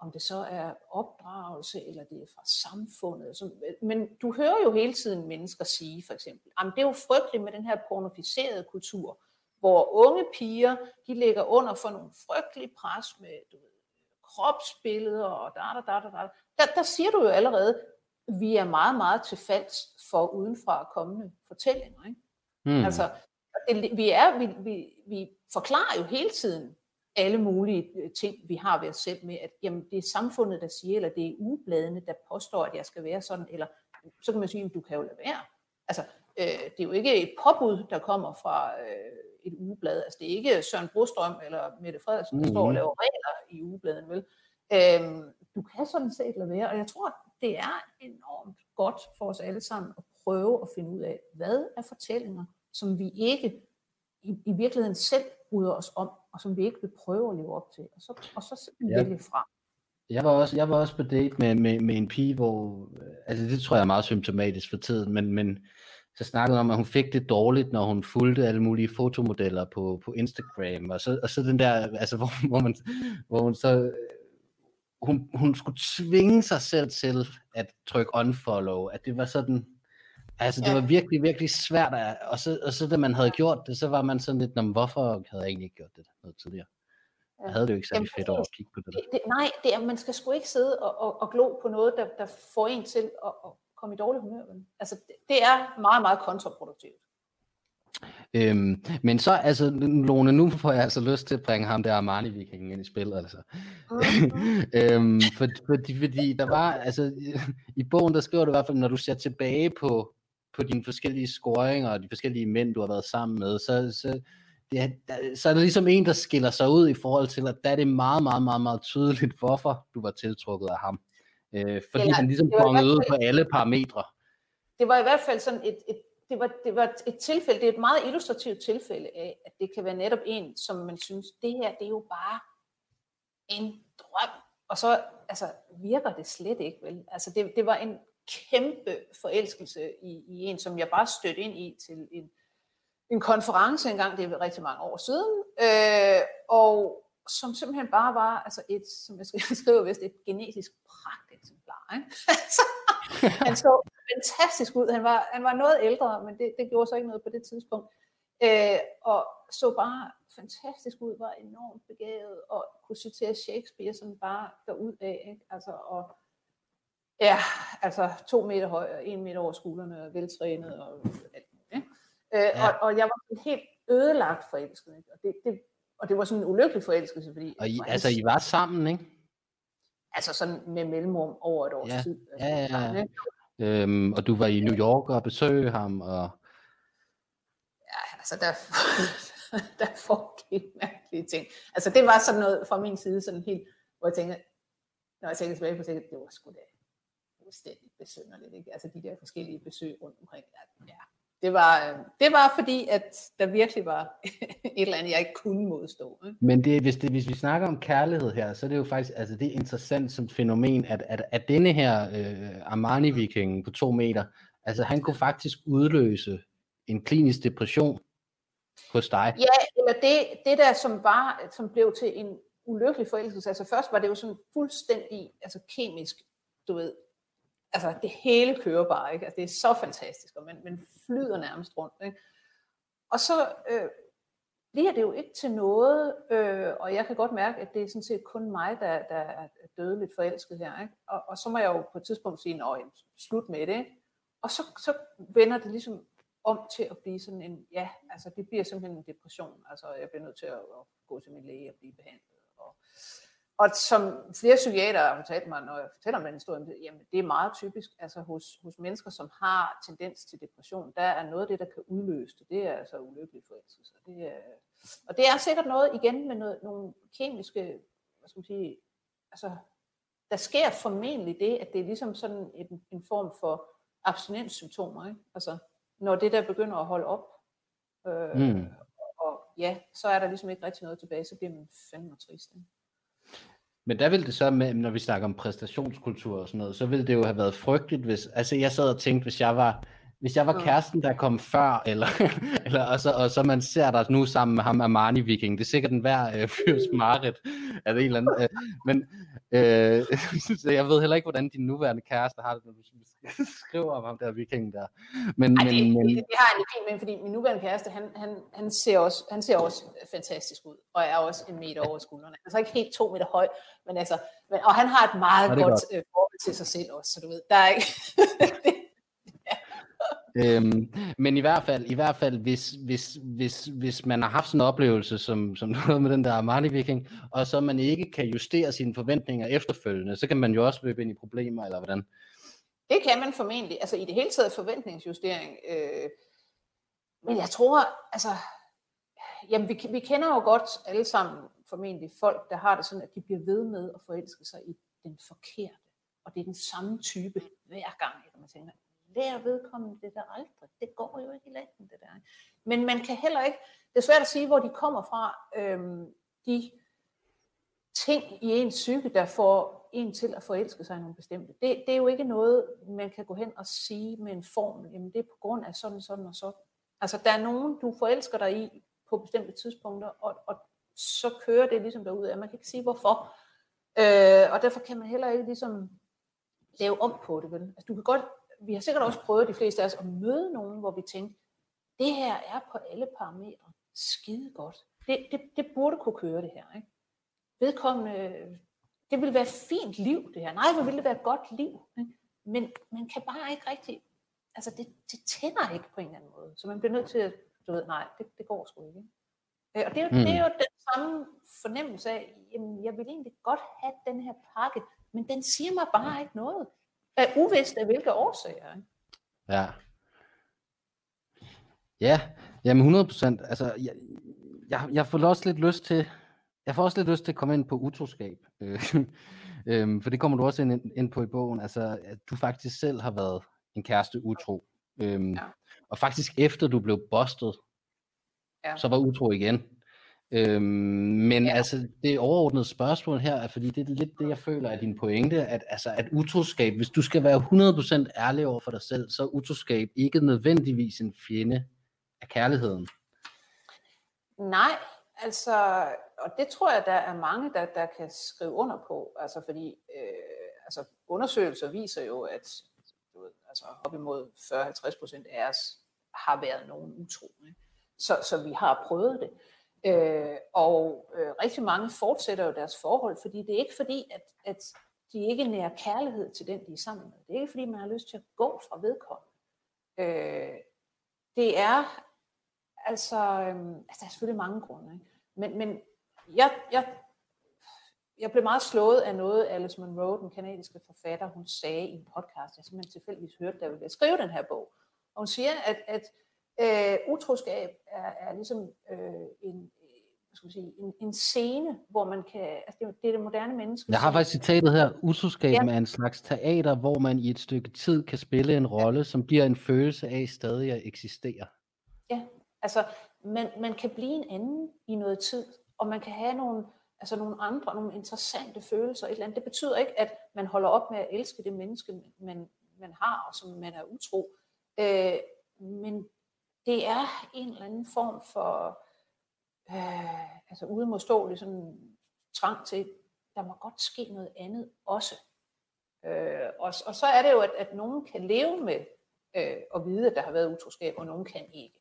S3: om det så er opdragelse, eller det er fra samfundet. Men du hører jo hele tiden mennesker sige, for eksempel, at det er jo frygteligt med den her pornoficerede kultur, hvor unge piger, de ligger under for nogle frygtelige pres med du ved, kropsbilleder og da, da, da, da, da. Der, der siger du jo allerede, vi er meget, meget til falds for udenfra kommende fortællinger. Ikke? Mm. Altså, det, vi, er, vi, vi, vi forklarer jo hele tiden alle mulige øh, ting, vi har ved os selv med, at jamen, det er samfundet, der siger, eller det er ugebladene, der påstår, at jeg skal være sådan, eller så kan man sige, at du kan jo lade være. Altså, øh, det er jo ikke et påbud, der kommer fra øh, et ugeblad. Altså, det er ikke Søren Brostrøm eller Mette Frederiksen, der mm. står og laver regler i ugebladen, vel? Øhm, du kan sådan set lade være, og jeg tror, det er enormt godt for os alle sammen at prøve at finde ud af, hvad er fortællinger, som vi ikke i, i virkeligheden selv bryder os om, og som vi ikke vil prøve at leve op til, og så, og så ja. vælge fra.
S2: Jeg var også, jeg var også på date med, med, med en pige, hvor, altså det tror jeg er meget symptomatisk for tiden, men, men så snakkede om, at hun fik det dårligt, når hun fulgte alle mulige fotomodeller på, på Instagram, og så, og så den der, altså hvor, hvor, man, hvor hun så, hun, hun skulle tvinge sig selv til at trykke unfollow, at det var sådan, altså det ja. var virkelig, virkelig svært, at, og, så, og så da man havde gjort det, så var man sådan lidt, hvorfor havde jeg egentlig ikke gjort det noget tidligere? Jeg havde det jo ikke særlig fedt over at kigge på det.
S3: det, det nej, det er, man skal sgu ikke sidde og, og, og glo på noget, der, der får en til at, at komme i dårlig humør. Altså, det, det er meget, meget kontraproduktivt.
S2: Øhm, men så, altså, Lone, nu får jeg altså lyst til at bringe ham der Armani-vikingen ind i spillet, altså. Mm-hmm. [LAUGHS] øhm, for, fordi, fordi der var, altså, i bogen, der skriver du i hvert fald, når du ser tilbage på, på dine forskellige scoringer og de forskellige mænd, du har været sammen med, så, så, det er, så er der ligesom en, der skiller sig ud i forhold til, at der er det meget, meget, meget, meget tydeligt, hvorfor du var tiltrukket af ham. Øh, fordi Eller, han ligesom bongede ud på alle parametre.
S3: Det var i hvert fald sådan et, et det var, det var et tilfælde, det er et meget illustrativt tilfælde af, at det kan være netop en, som man synes, det her, det er jo bare en drøm. Og så altså, virker det slet ikke, vel? Altså, det, det var en kæmpe forelskelse i, i en, som jeg bare stødte ind i til en, en konference engang, det er rigtig mange år siden, øh, og som simpelthen bare var altså et, som jeg [LAUGHS] skriver vist, et genetisk pragteksemplar. Ikke? [LAUGHS] Altså, han så fantastisk ud. Han var, han var noget ældre, men det, det gjorde så ikke noget på det tidspunkt. Øh, og så bare fantastisk ud, var enormt begavet, og kunne citere Shakespeare sådan bare derud af. Ikke? Altså, og, ja, altså to meter høj, og en meter over skuldrene, veltrænet og alt muligt. Øh, ja. og, og jeg var helt ødelagt forelsket. Ikke? Og, det, det, og det var sådan en ulykkelig forelskelse. Fordi,
S2: og I, altså, I var sammen, ikke?
S3: Altså sådan med mellemrum over et års
S2: ja.
S3: tid.
S2: Altså, ja, ja, ja. Øhm, og du var i New York og besøgte ham. Og...
S3: Ja, altså der, [LAUGHS] der foregik mærkelige ting. Altså det var sådan noget fra min side, sådan helt, hvor jeg tænkte, når jeg tænker tilbage på det, det var sgu da fuldstændig besynderligt. Ikke? Altså de der forskellige besøg rundt omkring. Ja, det var, øh, det var fordi, at der virkelig var [LAUGHS] et eller andet, jeg ikke kunne modstå. Ikke?
S2: Men det, hvis, det, hvis vi snakker om kærlighed her, så er det jo faktisk altså det er interessant som fænomen, at, at, at denne her øh, Armani-viking på to meter, altså han kunne faktisk udløse en klinisk depression hos dig.
S3: Ja, eller det, det der, som var, som blev til en ulykkelig forelskelse. Altså først var det jo sådan fuldstændig altså kemisk, du ved, altså det hele kører bare, ikke? Altså, det er så fantastisk, og man, man flyder nærmest rundt. Ikke? Og så øh, bliver det jo ikke til noget, øh, og jeg kan godt mærke, at det er sådan set kun mig, der, der er dødeligt forelsket her. Ikke? Og, og så må jeg jo på et tidspunkt sige, at slut med det. Og så, så vender det ligesom om til at blive sådan en, ja, altså det bliver simpelthen en depression. Altså jeg bliver nødt til at, at gå til min læge og blive behandlet. Og, og som flere psykiater har fortalt mig, når jeg fortæller om den historie, jamen det er meget typisk, altså hos, hos mennesker, som har tendens til depression, der er noget af det, der kan udløse det, det er altså ulykkelig forelskelse. Det er, og det er sikkert noget igen med noget, nogle kemiske, hvad skal man sige, altså der sker formentlig det, at det er ligesom sådan en, en form for abstinenssymptomer, ikke? Altså når det der begynder at holde op, øh, mm. og ja, så er der ligesom ikke rigtig noget tilbage, så bliver man fandme trist. Ikke?
S2: Men der ville det så, med, når vi snakker om præstationskultur og sådan noget, så ville det jo have været frygteligt, hvis, altså jeg sad og tænkte, hvis jeg var, hvis jeg var kæresten, der kom før, eller, [LAUGHS] eller og, så, og så man ser dig nu sammen med ham Armani Viking, det er sikkert en hver øh, fyrs marit, er det en eller anden, øh, men øh, så [LAUGHS] jeg ved heller ikke, hvordan din nuværende kæreste har det, når du [LAUGHS] skriver om ham der viking der.
S3: Men, Ej, det, men, det, det, det, har jeg fint med, fordi min nuværende kæreste, han, han, han, ser også, han ser også fantastisk ud, og er også en meter over skuldrene. Altså ikke helt to meter høj, men altså, men, og han har et meget godt, godt. Øh, forhold til sig selv også, så du ved, der er ikke,
S2: øhm, men i hvert fald, i hvert fald hvis, hvis, hvis, hvis man har haft sådan en oplevelse, som, som [LAUGHS] noget med den der Armani Viking, og så man ikke kan justere sine forventninger efterfølgende, så kan man jo også løbe ind i problemer, eller hvordan?
S3: Det kan man formentlig, altså i det hele taget forventningsjustering. Øh, men jeg tror, altså, jamen vi, vi kender jo godt alle sammen formentlig folk, der har det sådan, at de bliver ved med at forelske sig i den forkerte. Og det er den samme type hver gang, at man tænker, lær vedkommende det der aldrig. Det går jo ikke i længden, det der. Men man kan heller ikke, det er svært at sige, hvor de kommer fra, øhm, de ting i ens psyke, der får en til at forelske sig i nogle bestemte. Det, det er jo ikke noget, man kan gå hen og sige med en formel, jamen det er på grund af sådan, sådan og sådan. Altså der er nogen, du forelsker dig i på bestemte tidspunkter, og, og så kører det ligesom derud af. Man kan ikke sige hvorfor. Øh, og derfor kan man heller ikke ligesom lave om på det. Vel? Altså, du kan godt, vi har sikkert også prøvet de fleste af os at møde nogen, hvor vi tænker, det her er på alle parametre skide godt. Det, det, det burde kunne køre det her. Ikke? Vedkommende, det ville være fint liv det her. Nej, hvor ville det være et godt liv. Ikke? Men man kan bare ikke rigtig, altså det, det tænder ikke på en eller anden måde. Så man bliver nødt til at, du ved, nej, det, det går sgu ikke. Øh, og det er, mm. det er jo den samme fornemmelse af, jamen jeg vil egentlig godt have den her pakke, men den siger mig bare ikke noget. Af uvist af hvilke årsager. Ikke?
S2: Ja. Ja, jamen 100 procent. Altså, jeg, jeg, jeg får også lidt lyst til, jeg får også lidt lyst til at komme ind på utroskab. [LAUGHS] øhm, for det kommer du også ind, ind på i bogen. Altså, at du faktisk selv har været en kæreste utro. Øhm, ja. Og faktisk efter du blev bustet, ja. så var utro igen. Øhm, men ja. altså, det overordnede spørgsmål her er, fordi det er lidt det, jeg føler er din pointe, at, altså, at utroskab, hvis du skal være 100% ærlig over for dig selv, så er utroskab ikke nødvendigvis en fjende af kærligheden.
S3: Nej, altså, og det tror jeg, der er mange, der, der kan skrive under på, altså fordi øh, altså, undersøgelser viser jo, at du ved, altså, op imod 40-50% af os har været nogen utro. Ikke? Så, så vi har prøvet det. Øh, og øh, rigtig mange fortsætter jo deres forhold, fordi det er ikke fordi, at, at de ikke nærer kærlighed til den, de er sammen med. Det er ikke fordi, man har lyst til at gå fra vedkommende. Øh, det er altså, øh, altså, der er selvfølgelig mange grunde, ikke? men, men jeg, jeg, jeg blev meget slået af noget, Alice Munro, den kanadiske forfatter, hun sagde i en podcast, jeg simpelthen tilfældigvis hørte, da jeg ville skrive den her bog. Og hun siger, at, at Øh, utroskab er, er ligesom øh, en, hvad skal man sige, en, en scene, hvor man kan, altså det, det er det moderne menneske.
S2: Jeg har faktisk citatet her, utroskab ja. er en slags teater, hvor man i et stykke tid kan spille en rolle, ja. som giver en følelse af stadig at eksistere.
S3: Ja, altså man, man kan blive en anden i noget tid, og man kan have nogle, altså nogle andre, nogle interessante følelser. Et eller andet. Det betyder ikke, at man holder op med at elske det menneske, man, man har, og som man er utro. Øh, men det er en eller anden form for øh, altså uimodståelig sådan trang til, der må godt ske noget andet også. Øh, og, og så er det jo, at, at nogen kan leve med øh, at vide, at der har været utroskab, og nogen kan ikke.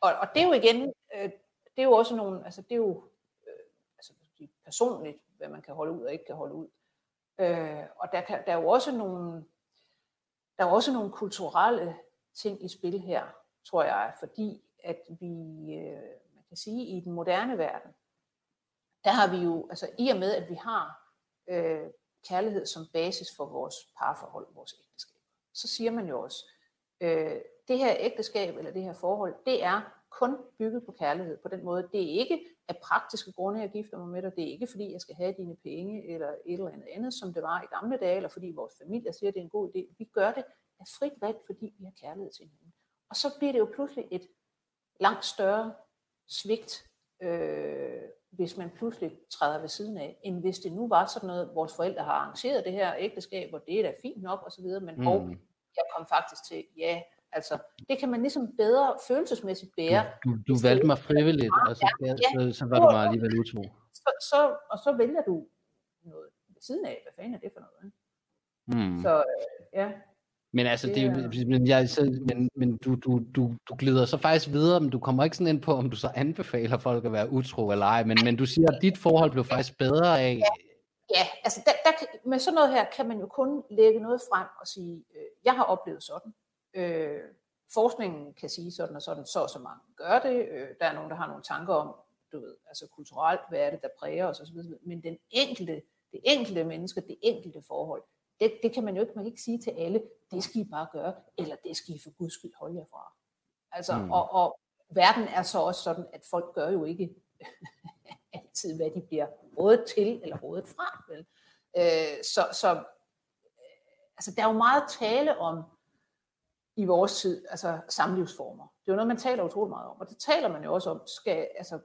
S3: Og, og det er jo igen, øh, det er jo også nogle, altså det er jo øh, altså personligt, hvad man kan holde ud og ikke kan holde ud. Øh, og der, kan, der er jo også nogle, der er også nogle kulturelle ting i spil her, tror jeg, fordi at vi, øh, man kan sige, i den moderne verden, der har vi jo, altså i og med, at vi har øh, kærlighed som basis for vores parforhold, vores ægteskab, så siger man jo også, øh, det her ægteskab eller det her forhold, det er kun bygget på kærlighed på den måde. Det er ikke af praktiske grunde, jeg gifter mig med dig. Det er ikke fordi, jeg skal have dine penge eller et eller andet andet, som det var i gamle dage, eller fordi vores familie siger, at det er en god idé. Vi gør det af frit valg, fordi vi har kærlighed til hinanden. Og så bliver det jo pludselig et langt større svigt, øh, hvis man pludselig træder ved siden af, end hvis det nu var sådan noget, vores forældre har arrangeret det her ægteskab, og det er da fint nok osv., men mm. og jeg kom faktisk til, ja, altså, det kan man ligesom bedre følelsesmæssigt bære.
S2: Du, du, du valgte mig frivilligt, og så, ja, så, så var du mig alligevel utro.
S3: Så, så, og så vælger du noget ved siden af, hvad fanden er det for noget? Mm. Så øh, ja,
S2: men altså, det, det men, jeg, så, men, men du, du, du, du glider så faktisk videre, men du kommer ikke sådan ind på, om du så anbefaler folk at være utro eller ej, men, men du siger, at dit forhold blev faktisk bedre af...
S3: Ja, ja altså der, der, med sådan noget her kan man jo kun lægge noget frem og sige, øh, jeg har oplevet sådan. Øh, forskningen kan sige sådan og sådan, så og så mange gør det. Øh, der er nogen, der har nogle tanker om, du ved, altså kulturelt, hvad er det, der præger os osv. Men den enkelte, det enkelte menneske, det enkelte forhold, det, det kan man jo ikke, man kan ikke sige til alle, det skal I bare gøre, eller det skal I for guds skyld holde jer fra. Altså, mm. og, og verden er så også sådan, at folk gør jo ikke [LAUGHS] altid, hvad de bliver rådet til eller rådet fra. Vel? Øh, så, så altså, der er jo meget tale om i vores tid, altså samlivsformer. det er jo noget, man taler utrolig meget om, og det taler man jo også om, skal, altså,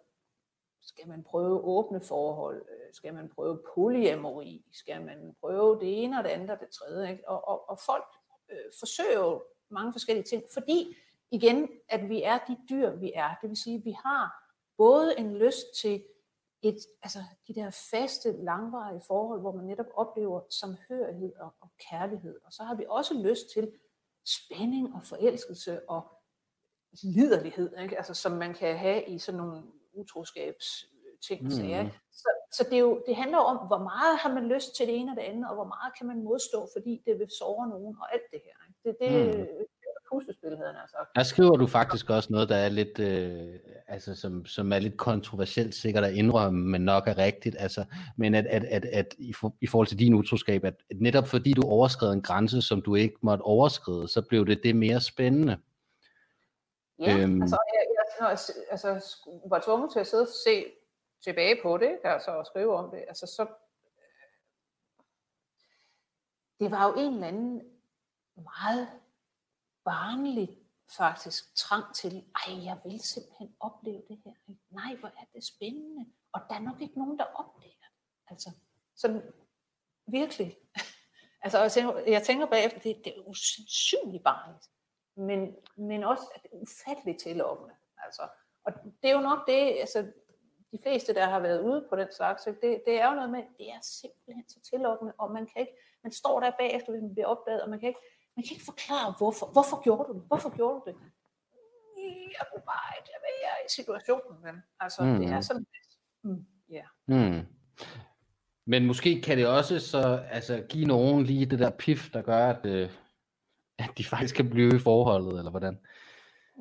S3: skal man prøve åbne forhold, øh, skal man prøve polyamori, skal man prøve det ene og det andet og det tredje, ikke? Og, og, og folk øh, forsøger jo mange forskellige ting, fordi igen, at vi er de dyr, vi er. Det vil sige, at vi har både en lyst til et, altså de der faste, langvarige forhold, hvor man netop oplever samhørighed og, og kærlighed. Og så har vi også lyst til spænding og forelskelse og liderlighed, ikke? Altså, som man kan have i sådan nogle utroskabs ting og sager. Mm. Så, så det, er jo, det handler om, hvor meget har man lyst til det ene og det andet, og hvor meget kan man modstå, fordi det vil såre nogen og alt det her. Ikke? Det, det, mm puslespil, havde han sagt.
S2: Der skriver du faktisk også noget, der er lidt, øh, altså som, som er lidt kontroversielt sikkert at indrømme, men nok er rigtigt. Altså, men at, at, at, at i, for, i forhold til din utroskab, at, at netop fordi du overskred en grænse, som du ikke måtte overskride, så blev det det mere spændende.
S3: Ja, øhm, altså, jeg, sådan noget, altså, var tvunget til at sidde og se tilbage på det, altså, og skrive om det, altså så øh, det var jo en eller anden meget barnlig faktisk trang til, ej, jeg vil simpelthen opleve det her. Nej, hvor er det spændende. Og der er nok ikke nogen, der opdager det. Altså, sådan virkelig. [LAUGHS] altså, jeg tænker, jeg tænker bagefter, det, det er usandsynligt barnligt. Men, men også at det er ufatteligt tillokkende. Altså, og det er jo nok det, altså, de fleste, der har været ude på den slags, det, det er jo noget med, det er simpelthen så tillokkende, og man kan ikke, man står der bagefter, hvis man bliver opdaget, og man kan ikke, man kan ikke forklare, hvorfor. Hvorfor gjorde du det? Hvorfor gjorde du det? Jeg kunne bare ikke være i situationen. Men altså, mm. det er sådan, mm, yeah.
S2: mm. Men måske kan det også så altså, give nogen lige det der pif, der gør, at, øh, at de faktisk kan blive i forholdet, eller hvordan?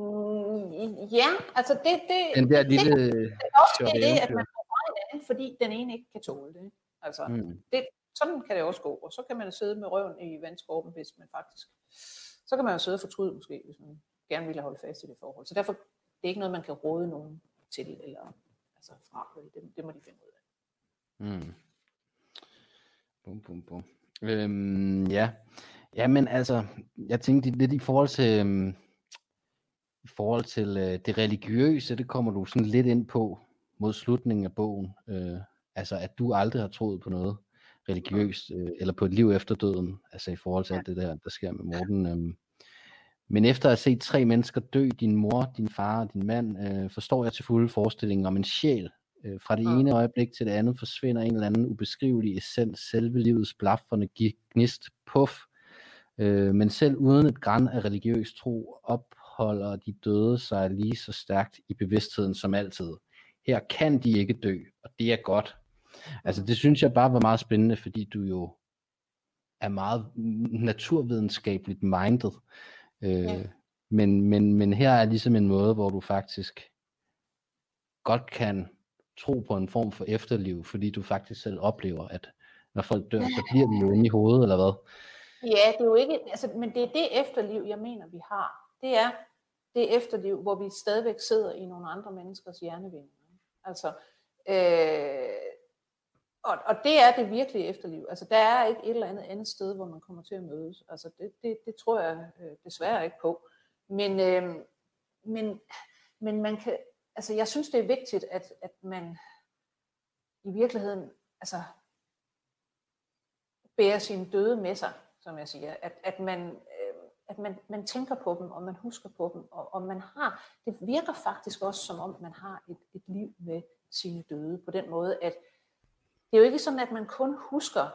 S3: Mm, ja, altså det, det,
S2: Den der lille
S3: det, det, er også det, at man får fra hinanden, fordi den ene ikke kan tåle det. Altså, mm. det, sådan kan det også gå. Og så kan man sidde med røven i vandskorben, hvis man faktisk... Så kan man jo sidde og fortryde måske, hvis man gerne vil holde fast i det forhold. Så derfor det er ikke noget, man kan råde nogen til, eller altså fra. Det, det må de finde ud af.
S2: Mm. Bum, bum, bum. Øhm, ja. ja, men altså, jeg tænkte lidt i forhold til, øhm, i forhold til øh, det religiøse, det kommer du sådan lidt ind på mod slutningen af bogen. Øh, altså, at du aldrig har troet på noget religiøst, øh, eller på et liv efter døden, altså i forhold til ja. alt det der, der sker med Morten. Øh. Men efter at have set tre mennesker dø, din mor, din far og din mand, øh, forstår jeg til fulde forestillingen om en sjæl. Øh, fra det ja. ene øjeblik til det andet forsvinder en eller anden ubeskrivelig essens, selve livets blafferne gnist, puff. Øh, men selv uden et græn af religiøs tro, opholder de døde sig lige så stærkt i bevidstheden som altid. Her kan de ikke dø, og det er godt, Altså det synes jeg bare var meget spændende, fordi du jo er meget naturvidenskabeligt minded. Øh, ja. men, men, men her er ligesom en måde, hvor du faktisk godt kan tro på en form for efterliv, fordi du faktisk selv oplever, at når folk dør, så bliver de jo inde i hovedet, eller hvad?
S3: Ja, det er jo ikke, altså, men det er det efterliv, jeg mener, vi har. Det er det efterliv, hvor vi stadigvæk sidder i nogle andre menneskers hjernevinger. Altså, øh, og, og det er det virkelige efterliv. Altså, der er ikke et eller andet andet sted, hvor man kommer til at mødes. Altså, det, det, det tror jeg øh, desværre ikke på. Men, øh, men, men man kan, altså, jeg synes, det er vigtigt, at, at man i virkeligheden altså, bærer sine døde med sig, som jeg siger. At, at man, at man, man tænker på dem, og man husker på dem, og, og man har, det virker faktisk også som om, man har et, et liv med sine døde, på den måde, at det er jo ikke sådan, at man kun husker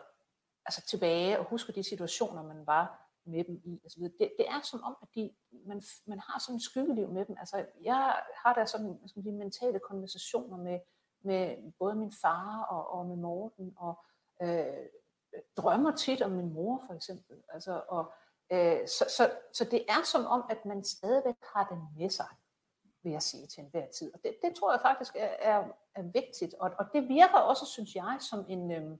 S3: altså tilbage og husker de situationer, man var med dem i. Altså, det, det er som om, at de, man, man har sådan et skyggeliv med dem. Altså, jeg har da sådan skal sige, mentale konversationer med, med både min far og, og med Morten, og øh, drømmer tit om min mor for eksempel. Altså, og, øh, så, så, så det er som om, at man stadigvæk har den med sig vil jeg sige til enhver tid. Og det, det tror jeg faktisk er, er, er vigtigt, og, og det virker også, synes jeg, som en, øhm,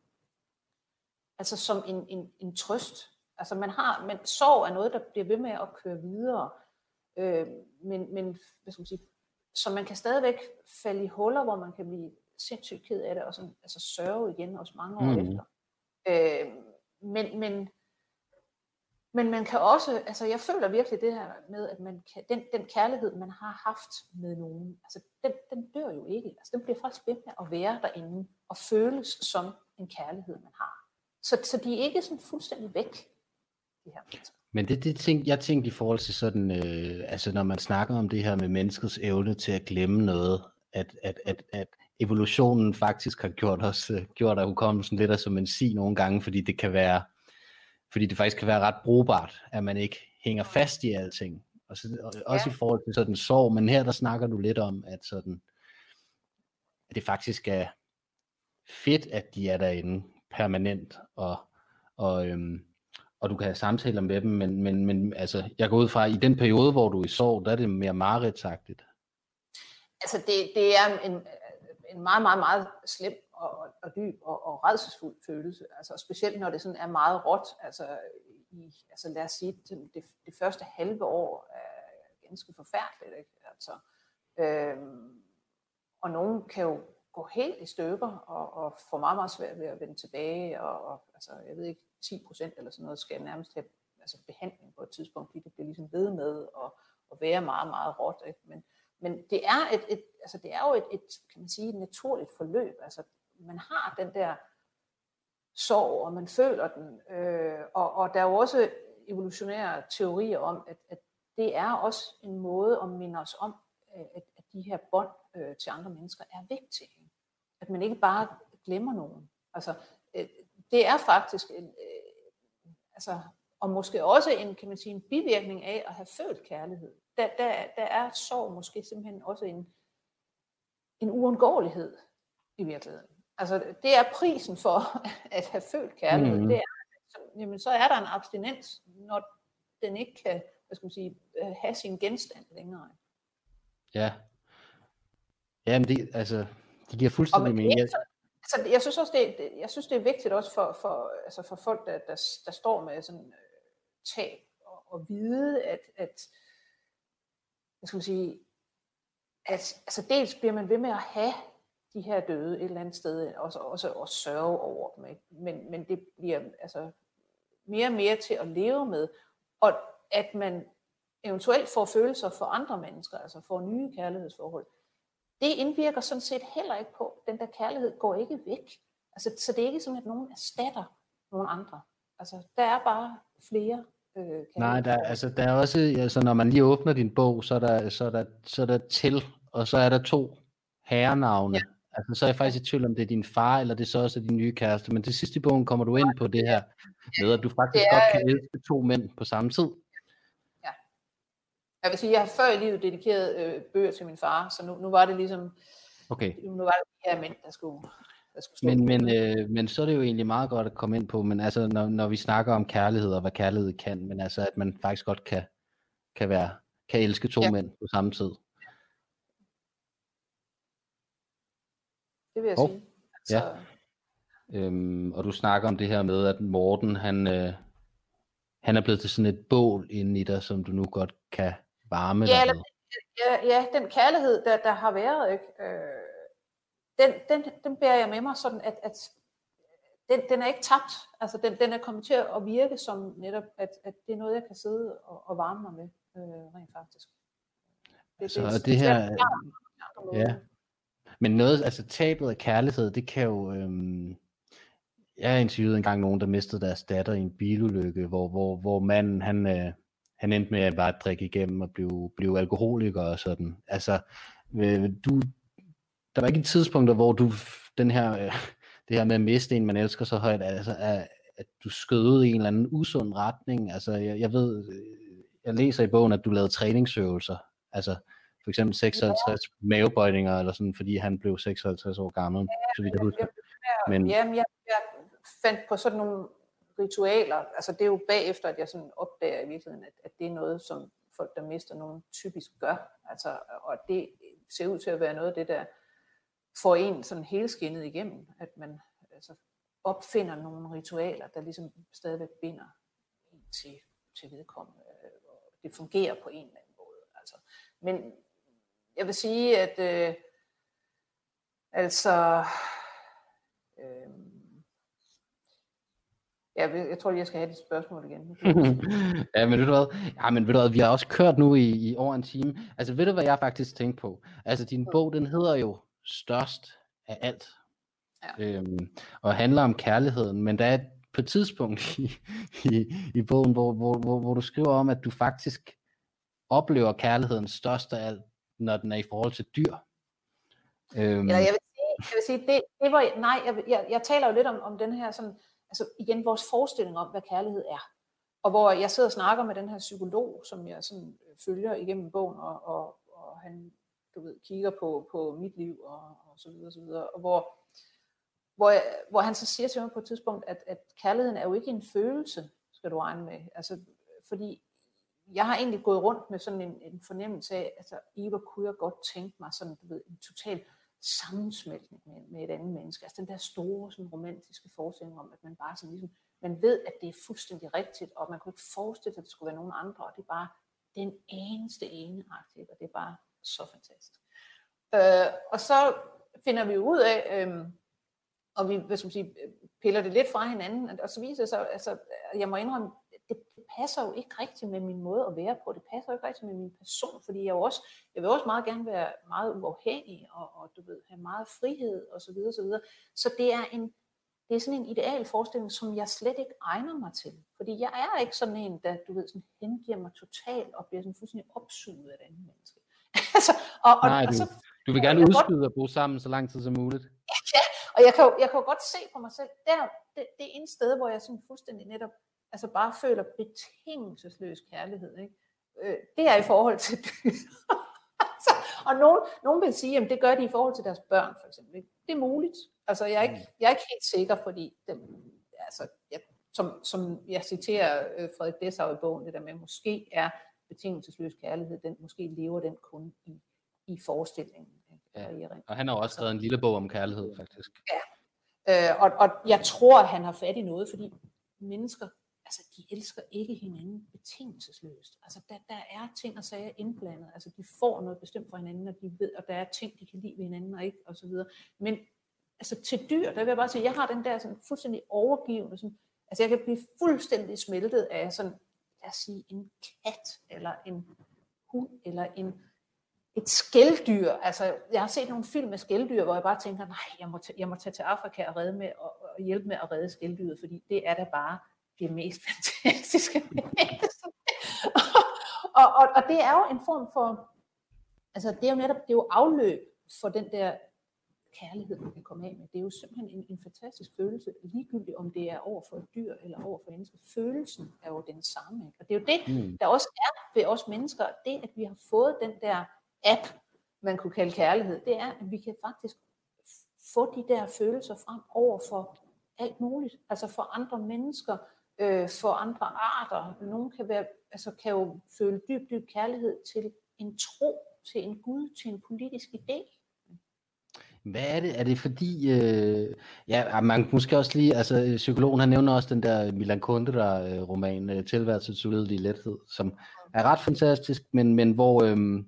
S3: altså som en, en, en trøst. Altså man har, men sorg er noget, der bliver ved med at køre videre, øh, men, men hvad skal man sige, så man kan stadigvæk falde i huller, hvor man kan blive sindssygt ked af det, og sådan, altså sørge igen også mange år mm. efter. Øh, men, men, men man kan også, altså jeg føler virkelig det her med, at man kan, den, den kærlighed, man har haft med nogen, altså den, den dør jo ikke. Altså den bliver faktisk ved med at være derinde og føles som en kærlighed, man har. Så, så de er ikke sådan fuldstændig væk, de her mennesker.
S2: Men det, det ting, jeg tænkte i forhold til sådan, øh, altså når man snakker om det her med menneskets evne til at glemme noget, at, at, at, at evolutionen faktisk har gjort os, øh, gjort af hukommelsen lidt som en sig nogle gange, fordi det kan være, fordi det faktisk kan være ret brugbart, at man ikke hænger fast i alting. Og så, og også ja. i forhold til sådan sorg, men her der snakker du lidt om, at sådan, at det faktisk er fedt, at de er derinde permanent, og, og, øhm, og du kan have samtaler med dem, men, men, men altså, jeg går ud fra, at i den periode, hvor du er i sorg, der er det mere mareridsagtigt.
S3: Altså det, det er en, en meget, meget, meget slem og, og dyb og, og redselsfuld følelse. Altså specielt når det sådan er meget råt. Altså, i, altså lad os sige, det, det, det første halve år er ganske forfærdeligt. Ikke? Altså, øhm, og nogen kan jo gå helt i stykker og, og få meget, meget svært ved at vende tilbage. Og, og altså, jeg ved ikke, 10 procent eller sådan noget skal nærmest have altså behandling på et tidspunkt, fordi det bliver ligesom ved med at, at være meget, meget råt. Ikke? Men, men det er, et, et, altså det er jo et, et, kan man sige, et naturligt forløb. Altså, man har den der sorg, og man føler den. Øh, og, og der er jo også evolutionære teorier om, at, at det er også en måde at minde os om, at, at de her bånd øh, til andre mennesker er vigtige. At man ikke bare glemmer nogen. Altså, øh, det er faktisk en, øh, altså, og måske også en, kan man sige, en bivirkning af at have følt kærlighed. Der, der, der er sorg måske simpelthen også en, en uundgåelighed i virkeligheden. Altså, det er prisen for [LAUGHS] at have følt kærlighed. Mm. Det er, så, jamen, så er der en abstinens, når den ikke kan hvad skal man sige, øh, have sin genstand længere.
S2: Ja. Jamen, det, altså, det giver fuldstændig mening.
S3: Altså, jeg synes også, det, jeg synes, det er vigtigt også for, for, altså for folk, der, der, der står med sådan øh, tab, og, og vide, at, at hvad skal man sige, at altså dels bliver man ved med at have de her døde et eller andet sted, også, også at sørge over dem, ikke? Men, men det bliver altså mere og mere til at leve med, og at man eventuelt får følelser for andre mennesker, altså får nye kærlighedsforhold, det indvirker sådan set heller ikke på, den der kærlighed går ikke væk. Altså, så det er ikke sådan, at nogen erstatter nogen andre. Altså, der er bare flere
S2: øh, Nej, der, altså, der er også, altså, når man lige åbner din bog, så er der, så er der, så er der til, og så er der to herrenavne. Ja. Altså, så er jeg faktisk i tvivl om, det er din far, eller det er så også din nye kæreste. Men til sidst i bogen kommer du ind på det her med, at du faktisk er, godt kan elske to mænd på samme tid.
S3: Ja. Jeg vil sige, jeg har før i livet dedikeret øh, bøger til min far, så nu, nu var det ligesom,
S2: okay.
S3: nu var det de her mænd, der skulle, der skulle
S2: men, men, øh, men så er det jo egentlig meget godt at komme ind på, men altså, når, når vi snakker om kærlighed og hvad kærlighed kan, men altså, at man faktisk godt kan, kan være, kan elske to ja. mænd på samme tid.
S3: Det vil jeg oh, sige. Altså...
S2: Ja. Øhm, og du snakker om det her med, at Morten, han, øh, han er blevet til sådan et bål inde i dig, som du nu godt kan varme
S3: ja, dig med. Ja, ja, den kærlighed, der, der har været, ikke? Øh, den, den, den bærer jeg med mig sådan, at, at den, den er ikke tabt. Altså, den, den er kommet til at virke som netop, at, at det er noget, jeg kan sidde og, og varme mig med, øh, rent faktisk.
S2: Det, så det, det her... Ja. Men noget, altså tabet af kærlighed, det kan jo... Øhm, jeg har interviewet engang nogen, der mistede deres datter i en bilulykke, hvor, hvor, hvor manden, han, øh, han endte med at bare drikke igennem og blive, blive alkoholiker og sådan. Altså, øh, du, der var ikke et tidspunkt, hvor du, den her, øh, [LAUGHS] det her med at miste en, man elsker så højt, altså, at, at du skød ud i en eller anden usund retning. Altså, jeg, jeg ved, øh, jeg læser i bogen, at du lavede træningsøvelser. Altså, for eksempel 56 ja. mavebøjninger, eller sådan, fordi han blev 56 år gammel, ja, så vidt jeg husker.
S3: Men, jamen, jeg, jeg fandt på sådan nogle ritualer, altså det er jo bagefter, at jeg sådan opdager i virkeligheden, at, at det er noget, som folk, der mister nogen, typisk gør. Altså, og det ser ud til at være noget af det, der får en sådan helt skinnet igennem, at man altså, opfinder nogle ritualer, der ligesom stadigvæk binder en til, til vedkommende. Og det fungerer på en eller anden måde. Altså. Men jeg vil sige, at øh, altså, øh, Ja, jeg tror, jeg skal have dit spørgsmål igen. [LAUGHS]
S2: ja, men ved du hvad? Ja, men ved du hvad, vi har også kørt nu i, i over en time. Altså, ved du hvad jeg faktisk tænkte på? Altså, din bog, den hedder jo Størst af alt. Ja. Øhm, og handler om kærligheden, men der er på et tidspunkt [LAUGHS] i, i, i bogen, hvor, hvor, hvor, hvor du skriver om, at du faktisk oplever kærligheden størst af alt, når den er i forhold til dyr.
S3: Øhm. Ja, jeg vil sige, jeg vil sige det, det var, nej, jeg, jeg, jeg taler jo lidt om, om den her sådan, altså igen vores forestilling om, hvad kærlighed er. Og hvor jeg sidder og snakker med den her psykolog, som jeg sådan øh, følger igennem bogen, og, og, og han du ved, kigger på, på mit liv og, og så videre, og så videre. Og hvor, hvor, jeg, hvor han så siger til mig på et tidspunkt, at, at kærligheden er jo ikke en følelse, skal du regne med. Altså, fordi jeg har egentlig gået rundt med sådan en, en fornemmelse af, at altså, Eva kunne jeg godt tænke mig sådan, du ved, en total sammensmeltning med, med et andet menneske. Altså den der store sådan romantiske forestilling om, at man bare sådan ligesom, man ved, at det er fuldstændig rigtigt, og man kunne ikke forestille sig, at det skulle være nogen andre, og det er bare den eneste ene aktiv, og det er bare så fantastisk. Øh, og så finder vi ud af, øh, og vi hvad skal man sige, øh, piller det lidt fra hinanden, og så viser det sig, altså, jeg må indrømme, det, det passer jo ikke rigtigt med min måde at være på. Det passer jo ikke rigtigt med min person, fordi jeg, jo også, jeg vil også meget gerne være meget uafhængig, og, og du ved, have meget frihed, og så videre, så videre. Så det er en, det er sådan en ideal forestilling, som jeg slet ikke egner mig til. Fordi jeg er ikke sådan en, der du ved, sådan hengiver mig totalt og bliver sådan fuldstændig opsuget af et andet menneske. [LAUGHS] altså,
S2: og, og, Nej, du, og så, du vil gerne udskyde at bo sammen så lang tid som muligt. [LAUGHS]
S3: Ja, og jeg kan, jo, jeg kan jo godt se på mig selv, der, det, det er en sted, hvor jeg sådan fuldstændig netop altså bare føler betingelsesløs kærlighed. Ikke? Øh, det er i forhold til dyr. [LAUGHS] altså, og nogen, nogen vil sige, at det gør de i forhold til deres børn, for eksempel. Ikke? Det er muligt. Altså, jeg er ikke, jeg er ikke helt sikker, fordi den, altså, jeg, som, som jeg citerer øh, Frederik Dessau i bogen, det der med, måske er betingelsesløs kærlighed, den, måske lever den kun i, i forestillingen.
S2: Ja. Og han har også skrevet en lille bog om kærlighed, faktisk.
S3: Ja, øh, og, og jeg tror, at han har fat i noget, fordi mennesker altså de elsker ikke hinanden betingelsesløst. Altså der, der er ting og sager indblandet. Altså de får noget bestemt fra hinanden, og de ved, og der er ting, de kan lide ved hinanden og ikke, og så videre. Men altså til dyr, der vil jeg bare sige, jeg har den der sådan fuldstændig overgivende, sådan, altså jeg kan blive fuldstændig smeltet af sådan, lad os sige, en kat, eller en hund, eller en, et skældyr, Altså, jeg har set nogle film med skældyr, hvor jeg bare tænker, nej, jeg må, jeg må tage til Afrika og, redde med, og, og hjælpe med at redde skældyret, fordi det er da bare det mest [LAUGHS] fantastiske og, og, og det er jo en form for, altså det er jo netop, det er jo afløb for den der kærlighed, man kan komme af med. Det er jo simpelthen en, en fantastisk følelse, ligegyldigt om det er over for et dyr eller over for mennesker. Følelsen er jo den samme. Ikke? Og det er jo det, mm. der også er ved os mennesker, det at vi har fået den der app, man kunne kalde kærlighed, det er, at vi kan faktisk få de der følelser frem over for alt muligt. Altså for andre mennesker, øh, for andre arter. Nogle kan, være, altså kan jo føle dyb, dyb kærlighed til en tro, til en Gud, til en politisk idé.
S2: Hvad er det? Er det fordi, øh, ja, man måske også lige, altså psykologen han nævner også den der Milan Kundera-roman, øh, Tilværelsets uledelige lethed, som er ret fantastisk, men, men hvor, øh,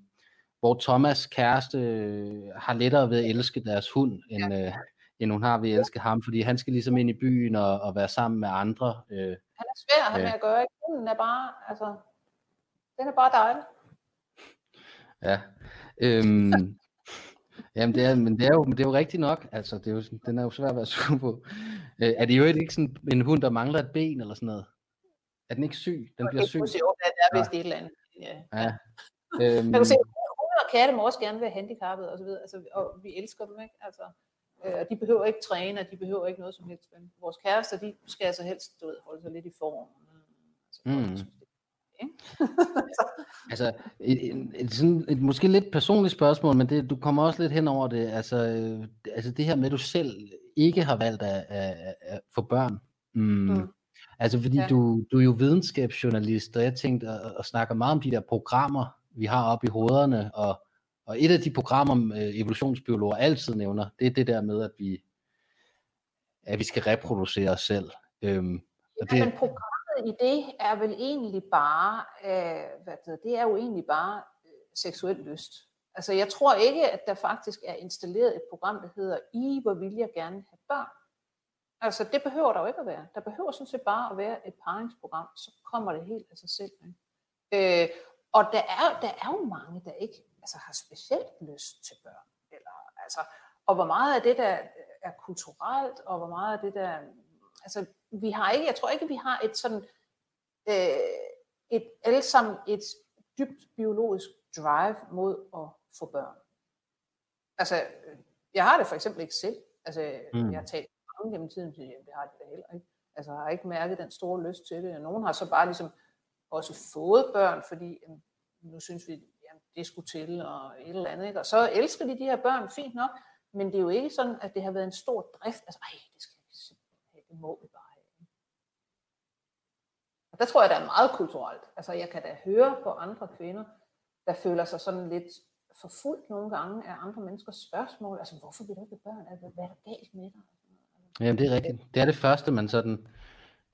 S2: hvor Thomas kæreste øh, har lettere ved at elske deres hund, end, øh, end hun har ved at elske ham, fordi han skal ligesom ind i byen og, og være sammen med andre.
S3: Øh, han er svær at have med at gøre, ikke? Den er bare, altså, den er bare dejlig.
S2: Ja. Øhm, jamen det er, men det er, jo, det er jo rigtigt nok, altså det er jo, den er jo svær at være [LAUGHS] sur på. Øh, er det jo ikke sådan en hund, der mangler et ben eller sådan noget? Er den ikke syg? Den bliver syg.
S3: Det er vist ja. et eller andet. Ja. ja. Øhm, man kan se, hunde og katte må også gerne være handicappet og så videre, altså, og vi elsker dem, ikke? Altså, Øh, de behøver ikke træne, og de behøver ikke noget som helst. Men vores kærester, de skal altså helst du ved, holde sig lidt i form. Altså, mm. [LAUGHS]
S2: altså, et, et, sådan, et måske lidt personligt spørgsmål, men det, du kommer også lidt hen over det. Altså, øh, altså det her med, at du selv ikke har valgt at, at, at få børn. Mm. Mm. Altså fordi ja. du, du er jo videnskabsjournalist, og jeg tænkte at, at snakke meget om de der programmer, vi har oppe i hovederne, og og et af de programmer, øh, evolutionsbiologer altid nævner, det er det der med, at vi, at vi skal reproducere os selv. Øhm,
S3: og det, ja, men programmet i det er vel egentlig bare, øh, hvad det, det er jo egentlig bare øh, seksuel lyst. Altså jeg tror ikke, at der faktisk er installeret et program, der hedder I, hvor vil jeg gerne have børn. Altså, det behøver der jo ikke at være. Der behøver sådan set bare at være et paringsprogram, så kommer det helt af sig selv. Ikke? Øh, og der er, der er jo mange, der ikke altså, har specielt lyst til børn. Eller, altså, og hvor meget af det, der er kulturelt, og hvor meget af det, der... Altså, vi har ikke, jeg tror ikke, vi har et sådan... Øh, et, alle sammen et dybt biologisk drive mod at få børn. Altså, jeg har det for eksempel ikke selv. Altså, mm. jeg har talt mange gennem tiden, så det har de da heller ikke. Altså, jeg har ikke mærket den store lyst til det. Nogen har så bare ligesom også fået børn, fordi jamen, nu synes vi, jamen, det skulle til, og et eller andet. Ikke? Og så elsker de de her børn, fint nok, men det er jo ikke sådan, at det har været en stor drift. Altså, ej, det skal vi simpelthen have, det må vi bare have. Og der tror jeg, der er meget kulturelt. Altså, jeg kan da høre på andre kvinder, der føler sig sådan lidt forfulgt nogle gange af andre menneskers spørgsmål. Altså, hvorfor vil du ikke børn? Altså, hvad er der galt med dig?
S2: Jamen, det er rigtigt. Det er det første, man sådan...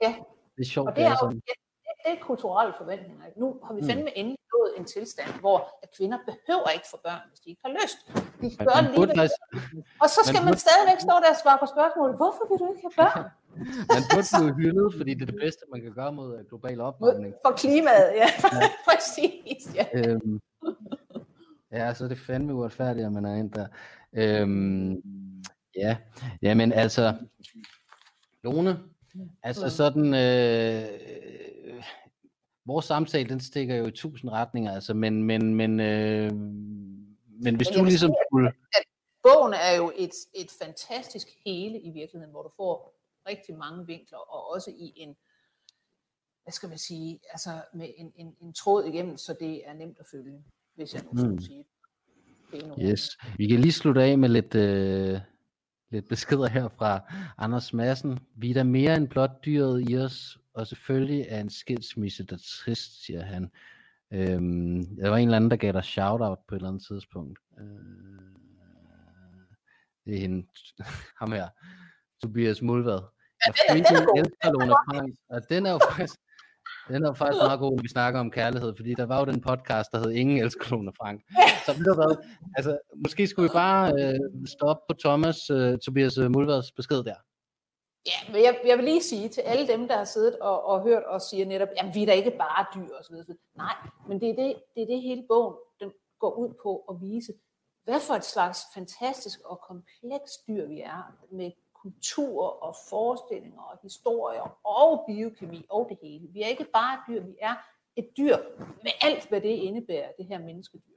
S3: Ja.
S2: Det er sjovt,
S3: og det
S2: det er sådan.
S3: Det, det er kulturelle forventninger. Nu har vi fandme mm. endelig nået en tilstand, hvor at kvinder behøver ikke få børn, hvis de ikke har lyst. De
S2: Man-
S3: gør
S2: man
S3: lige, Og så skal
S2: man
S3: man stadigvæk stå der og svare på spørgsmålet, hvorfor vil du ikke have børn?
S2: Man burde blive hyldet, fordi det er det bedste, man kan gøre mod øh, global opvarmning.
S3: For klimaet, ja. [LAUGHS] Præcis, ja.
S2: Øhm, ja, så er det fandme uretfærdigt, at man er ind der. Øhm, ja, jamen altså, Lone, altså sådan, øh, vores samtale, den stikker jo i tusind retninger, altså, men, men, men, øh, men hvis
S3: jeg
S2: du ligesom
S3: sige, at-
S2: skulle,
S3: Bogen er jo et, et fantastisk hele i virkeligheden, hvor du får rigtig mange vinkler, og også i en, hvad skal man sige, altså med en, en, en tråd igennem, så det er nemt at følge, hvis jeg nu skulle
S2: Mm.
S3: sige det.
S2: Yes. Vi kan lige slutte af med lidt, øh, lidt beskeder her fra Anders Madsen. Vi er da mere end blot dyret i os, og selvfølgelig er en skilsmisse, der trist, siger han. Øhm, der var en eller anden, der gav dig shout-out på et eller andet tidspunkt. Øh, det er hende, [LAUGHS] ham her, Tobias Mulvad.
S3: Ja, er god.
S2: elsker Lone Frank, og den er jo faktisk, den er faktisk meget god, når vi snakker om kærlighed, fordi der var jo den podcast, der hed Ingen elsker Lone Frank. Så ved du hvad, altså, måske skulle vi bare øh, stoppe på Thomas, øh, Tobias øh, Mulvads besked der.
S3: Ja, men jeg, jeg vil lige sige til alle dem, der har siddet og, og hørt os sige netop, jamen vi er da ikke bare dyr og så videre. Nej, men det er det, det er det hele bogen, den går ud på at vise, hvad for et slags fantastisk og komplekst dyr vi er, med kultur og forestillinger og historier og biokemi og det hele. Vi er ikke bare et dyr, vi er et dyr med alt, hvad det indebærer, det her menneskedyr.